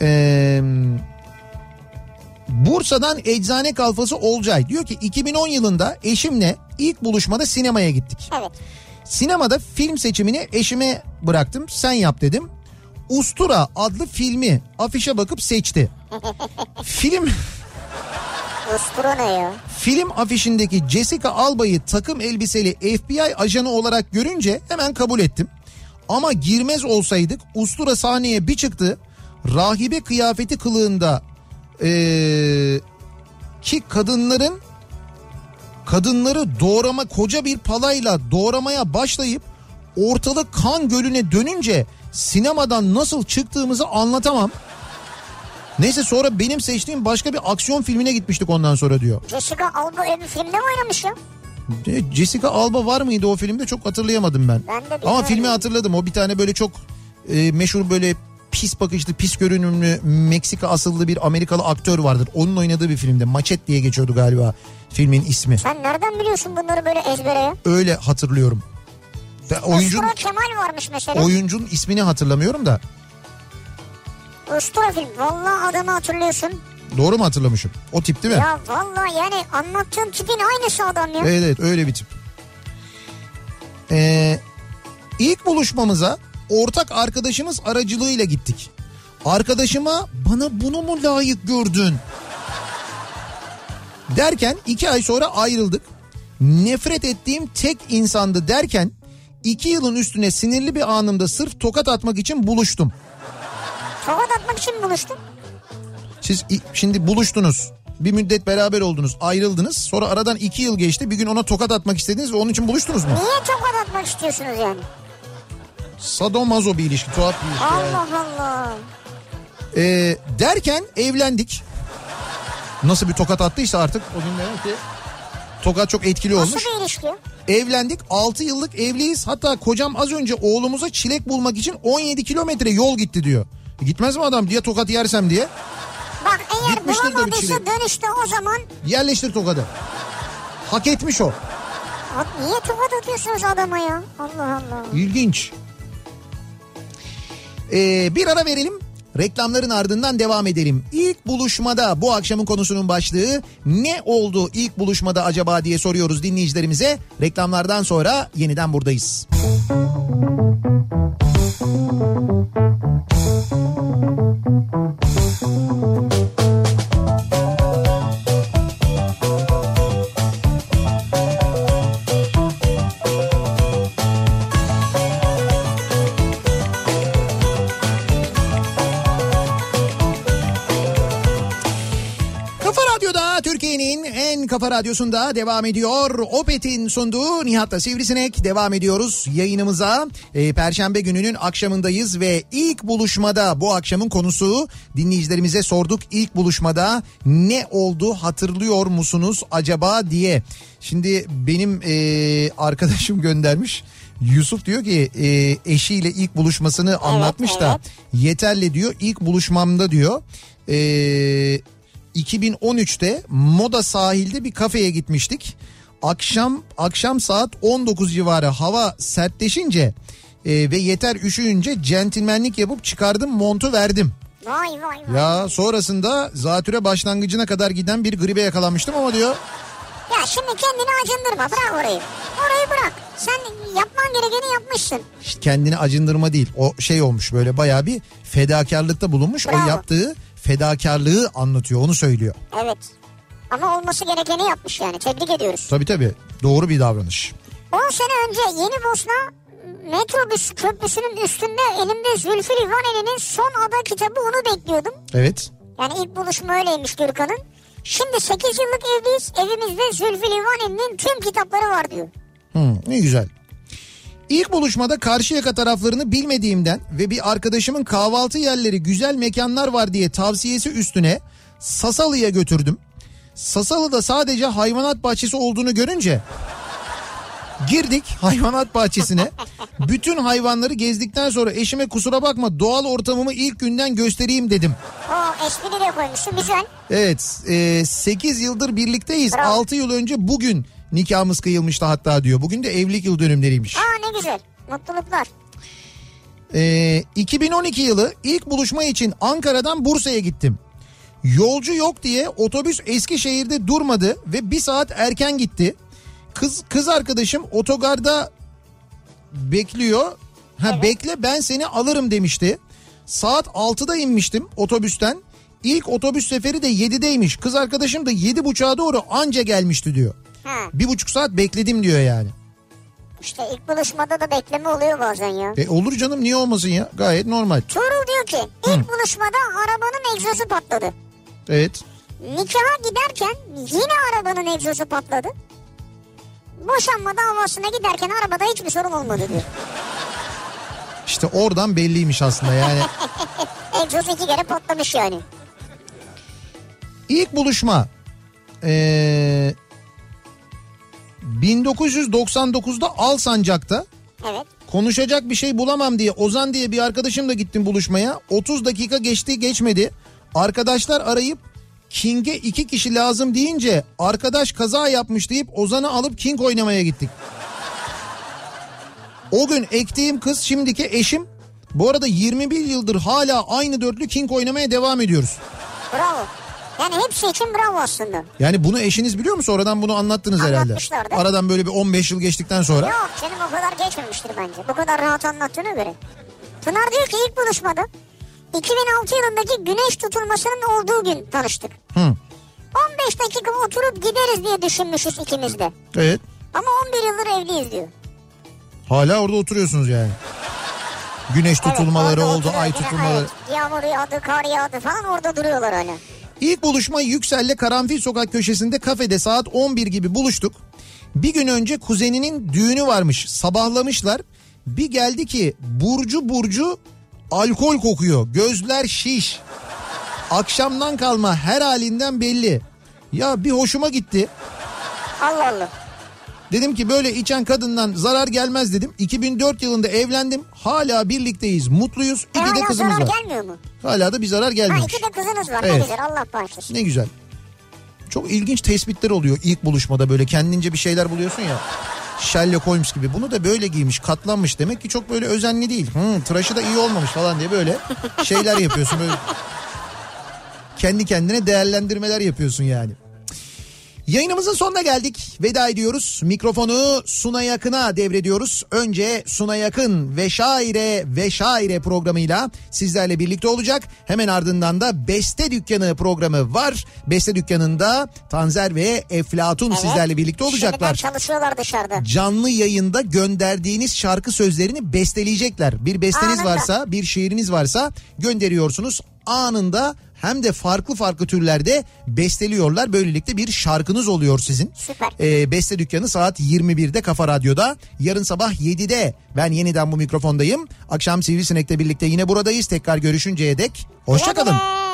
Eee... Bursa'dan eczane kalfası Olcay diyor ki 2010 yılında eşimle ilk buluşmada sinemaya gittik. Evet. Sinemada film seçimini eşime bıraktım sen yap dedim. Ustura adlı filmi afişe bakıp seçti. film Ustura ne ya? film afişindeki Jessica Alba'yı takım elbiseli FBI ajanı olarak görünce hemen kabul ettim. Ama girmez olsaydık ustura sahneye bir çıktı. Rahibe kıyafeti kılığında ee, ki kadınların kadınları doğrama koca bir palayla doğramaya başlayıp ortalık kan gölüne dönünce sinemadan nasıl çıktığımızı anlatamam. Neyse sonra benim seçtiğim başka bir aksiyon filmine gitmiştik ondan sonra diyor. Jessica Alba öyle bir filmde mi oynamış ya? E, Jessica Alba var mıydı o filmde çok hatırlayamadım ben. Ben de Ama filmi hatırladım. O bir tane böyle çok e, meşhur böyle pis bakışlı, pis görünümlü Meksika asıllı bir Amerikalı aktör vardır. Onun oynadığı bir filmde. Machet diye geçiyordu galiba filmin ismi. Sen nereden biliyorsun bunları böyle ezbere? Öyle hatırlıyorum. Ben oyuncunun, Ustura Kemal varmış mesela. oyuncunun ismini hatırlamıyorum da. Ustura film. Vallahi adamı hatırlıyorsun. Doğru mu hatırlamışım? O tip değil mi? Ya vallahi yani anlattığın tipin aynısı adam ya. Evet evet öyle bir tip. Ee, ilk buluşmamıza ortak arkadaşımız aracılığıyla gittik. Arkadaşıma bana bunu mu layık gördün? Derken iki ay sonra ayrıldık. Nefret ettiğim tek insandı derken iki yılın üstüne sinirli bir anımda sırf tokat atmak için buluştum. Tokat atmak için buluştun. Siz şimdi buluştunuz. Bir müddet beraber oldunuz, ayrıldınız. Sonra aradan iki yıl geçti. Bir gün ona tokat atmak istediniz ve onun için buluştunuz mu? Niye tokat atmak istiyorsunuz yani? Sadomazo bir ilişki, tuhaf bir ilişki. yani. Allah Allah. Ee, derken evlendik. Nasıl bir tokat attıysa artık o gün demek ki tokat çok etkili Nasıl olmuş. bir ilişki? Evlendik 6 yıllık evliyiz. Hatta kocam az önce oğlumuza çilek bulmak için 17 kilometre yol gitti diyor. Gitmez mi adam diye tokat yersem diye. Bak eğer Gitmiştir bulamadıysa dönüşte o zaman Yerleştir tokadı. Hak etmiş o. Abi niye tokat atıyorsunuz adama ya? Allah Allah. İlginç. Ee, bir ara verelim. Reklamların ardından devam edelim. İlk buluşmada bu akşamın konusunun başlığı ne oldu ilk buluşmada acaba diye soruyoruz dinleyicilerimize. Reklamlardan sonra yeniden buradayız. Kafa radyosunda devam ediyor. Opet'in sunduğu Nihat'la Sivrisinek devam ediyoruz yayınımıza. Ee, Perşembe gününün akşamındayız ve ilk buluşmada bu akşamın konusu dinleyicilerimize sorduk. İlk buluşmada ne oldu hatırlıyor musunuz acaba diye. Şimdi benim e, arkadaşım göndermiş. Yusuf diyor ki e, eşiyle ilk buluşmasını anlatmış da yeterli diyor ilk buluşmamda diyor. E, 2013'te Moda sahilde bir kafeye gitmiştik. Akşam akşam saat 19 civarı hava sertleşince e, ve yeter üşüyünce centilmenlik yapıp çıkardım montu verdim. Vay vay vay. Ya sonrasında zatüre başlangıcına kadar giden bir gribe yakalanmıştım ama diyor Ya şimdi kendini acındırma bırak orayı. Orayı bırak. Sen yapman gerekeni yapmışsın. işte kendini acındırma değil. O şey olmuş böyle bayağı bir fedakarlıkta bulunmuş. Bravo. O yaptığı fedakarlığı anlatıyor onu söylüyor. Evet. Ama olması gerekeni yapmış yani. Tebrik ediyoruz. Tabii tabii doğru bir davranış. 10 sene önce Yeni Bosna metrobüs köprüsünün üstünde elimde Zülfü Livaneli'nin son ada kitabı onu bekliyordum. Evet. Yani ilk buluşma öyleymiş Gürkan'ın. Şimdi 8 yıllık evliyiz. Evimizde Zülfü Livaneli'nin tüm kitapları var diyor. Hı, ne güzel. İlk buluşmada Karşıyaka taraflarını bilmediğimden ve bir arkadaşımın kahvaltı yerleri güzel mekanlar var diye tavsiyesi üstüne Sasalı'ya götürdüm. Sasalı'da sadece hayvanat bahçesi olduğunu görünce girdik hayvanat bahçesine. Bütün hayvanları gezdikten sonra eşime kusura bakma doğal ortamımı ilk günden göstereyim dedim. O espri de koymuşsun güzel. Evet 8 yıldır birlikteyiz. Bravo. 6 yıl önce bugün nikahımız kıyılmıştı hatta diyor. Bugün de evlilik yıl dönümleriymiş. Aa ne güzel. Mutluluklar. Ee, 2012 yılı ilk buluşma için Ankara'dan Bursa'ya gittim. Yolcu yok diye otobüs Eskişehir'de durmadı ve bir saat erken gitti. Kız kız arkadaşım otogarda bekliyor. Ha bekle ben seni alırım demişti. Saat 6'da inmiştim otobüsten. İlk otobüs seferi de 7'deymiş. Kız arkadaşım da 7.30'a doğru anca gelmişti diyor. Ha, Bir buçuk saat bekledim diyor yani. işte ilk buluşmada da bekleme oluyor bazen ya. E olur canım niye olmasın ya gayet normal. Tuğrul diyor ki ilk buluşmada arabanın egzozu patladı. Evet. Nikaha giderken yine arabanın egzozu patladı. Boşanma davasına giderken arabada hiçbir sorun olmadı diyor. İşte oradan belliymiş aslında yani. Egzoz iki kere patlamış yani. İlk buluşma ee, 1999'da Alsancak'ta Evet. konuşacak bir şey bulamam diye Ozan diye bir arkadaşımla gittim buluşmaya. 30 dakika geçti geçmedi. Arkadaşlar arayıp King'e iki kişi lazım deyince arkadaş kaza yapmış deyip Ozan'ı alıp King oynamaya gittik. O gün ektiğim kız şimdiki eşim. Bu arada 21 yıldır hala aynı dörtlü King oynamaya devam ediyoruz. Bravo. Yani hepsi için bravo aslında. Yani bunu eşiniz biliyor mu? Sonradan bunu anlattınız herhalde. Aradan böyle bir 15 yıl geçtikten sonra. Yok canım o kadar geçmemiştir bence. Bu kadar rahat anlattığına göre. Pınar diyor ki ilk buluşmada 2006 yılındaki güneş tutulmasının olduğu gün tanıştık. Hı. 15 dakika oturup gideriz diye düşünmüşüz ikimiz de. Evet. Ama 11 yıldır evliyiz diyor. Hala orada oturuyorsunuz yani. Güneş tutulmaları orada oldu, ay tutulmaları. Evet, yağmur yağdı, kar yağdı falan orada duruyorlar hala. İlk buluşma Yüksel'le Karanfil Sokak köşesinde kafede saat 11 gibi buluştuk. Bir gün önce kuzeninin düğünü varmış. Sabahlamışlar. Bir geldi ki Burcu Burcu alkol kokuyor. Gözler şiş. Akşamdan kalma her halinden belli. Ya bir hoşuma gitti. Allah Allah. Dedim ki böyle içen kadından zarar gelmez dedim. 2004 yılında evlendim. Hala birlikteyiz, mutluyuz. E İki de hala kızımız zarar var. gelmiyor mu? Hala da bir zarar Ha gelmemiş. iki de kızınız var Evet. ne güzel Allah bağışlasın. Ne güzel. Çok ilginç tespitler oluyor ilk buluşmada böyle kendince bir şeyler buluyorsun ya. Sherlock Holmes gibi. Bunu da böyle giymiş, katlanmış. Demek ki çok böyle özenli değil. Hı, tıraşı da iyi olmamış falan diye böyle şeyler yapıyorsun. Böyle kendi kendine değerlendirmeler yapıyorsun yani. Yayınımızın sonuna geldik. Veda ediyoruz. Mikrofonu Suna Yakın'a devrediyoruz. Önce Suna Yakın ve Şaire ve Şaire programıyla sizlerle birlikte olacak. Hemen ardından da Beste Dükkanı programı var. Beste Dükkanı'nda Tanzer ve Eflatun Evet. sizlerle birlikte olacaklar Şimdiden çalışıyorlar dışarıda. canlı yayında gönderdiğiniz şarkı sözlerini besteleyecekler. Bir besteniz Anında. varsa, bir şiiriniz varsa gönderiyorsunuz. Anında hem de farklı farklı türlerde besteliyorlar. Böylelikle bir şarkınız oluyor sizin. Süper. Ee, beste dükkanı saat 21'de Kafa Radyo'da. Yarın sabah 7'de ben yeniden bu mikrofondayım. Akşam Sivrisinek'le birlikte yine buradayız. Tekrar görüşünceye dek hoşçakalın. Güle.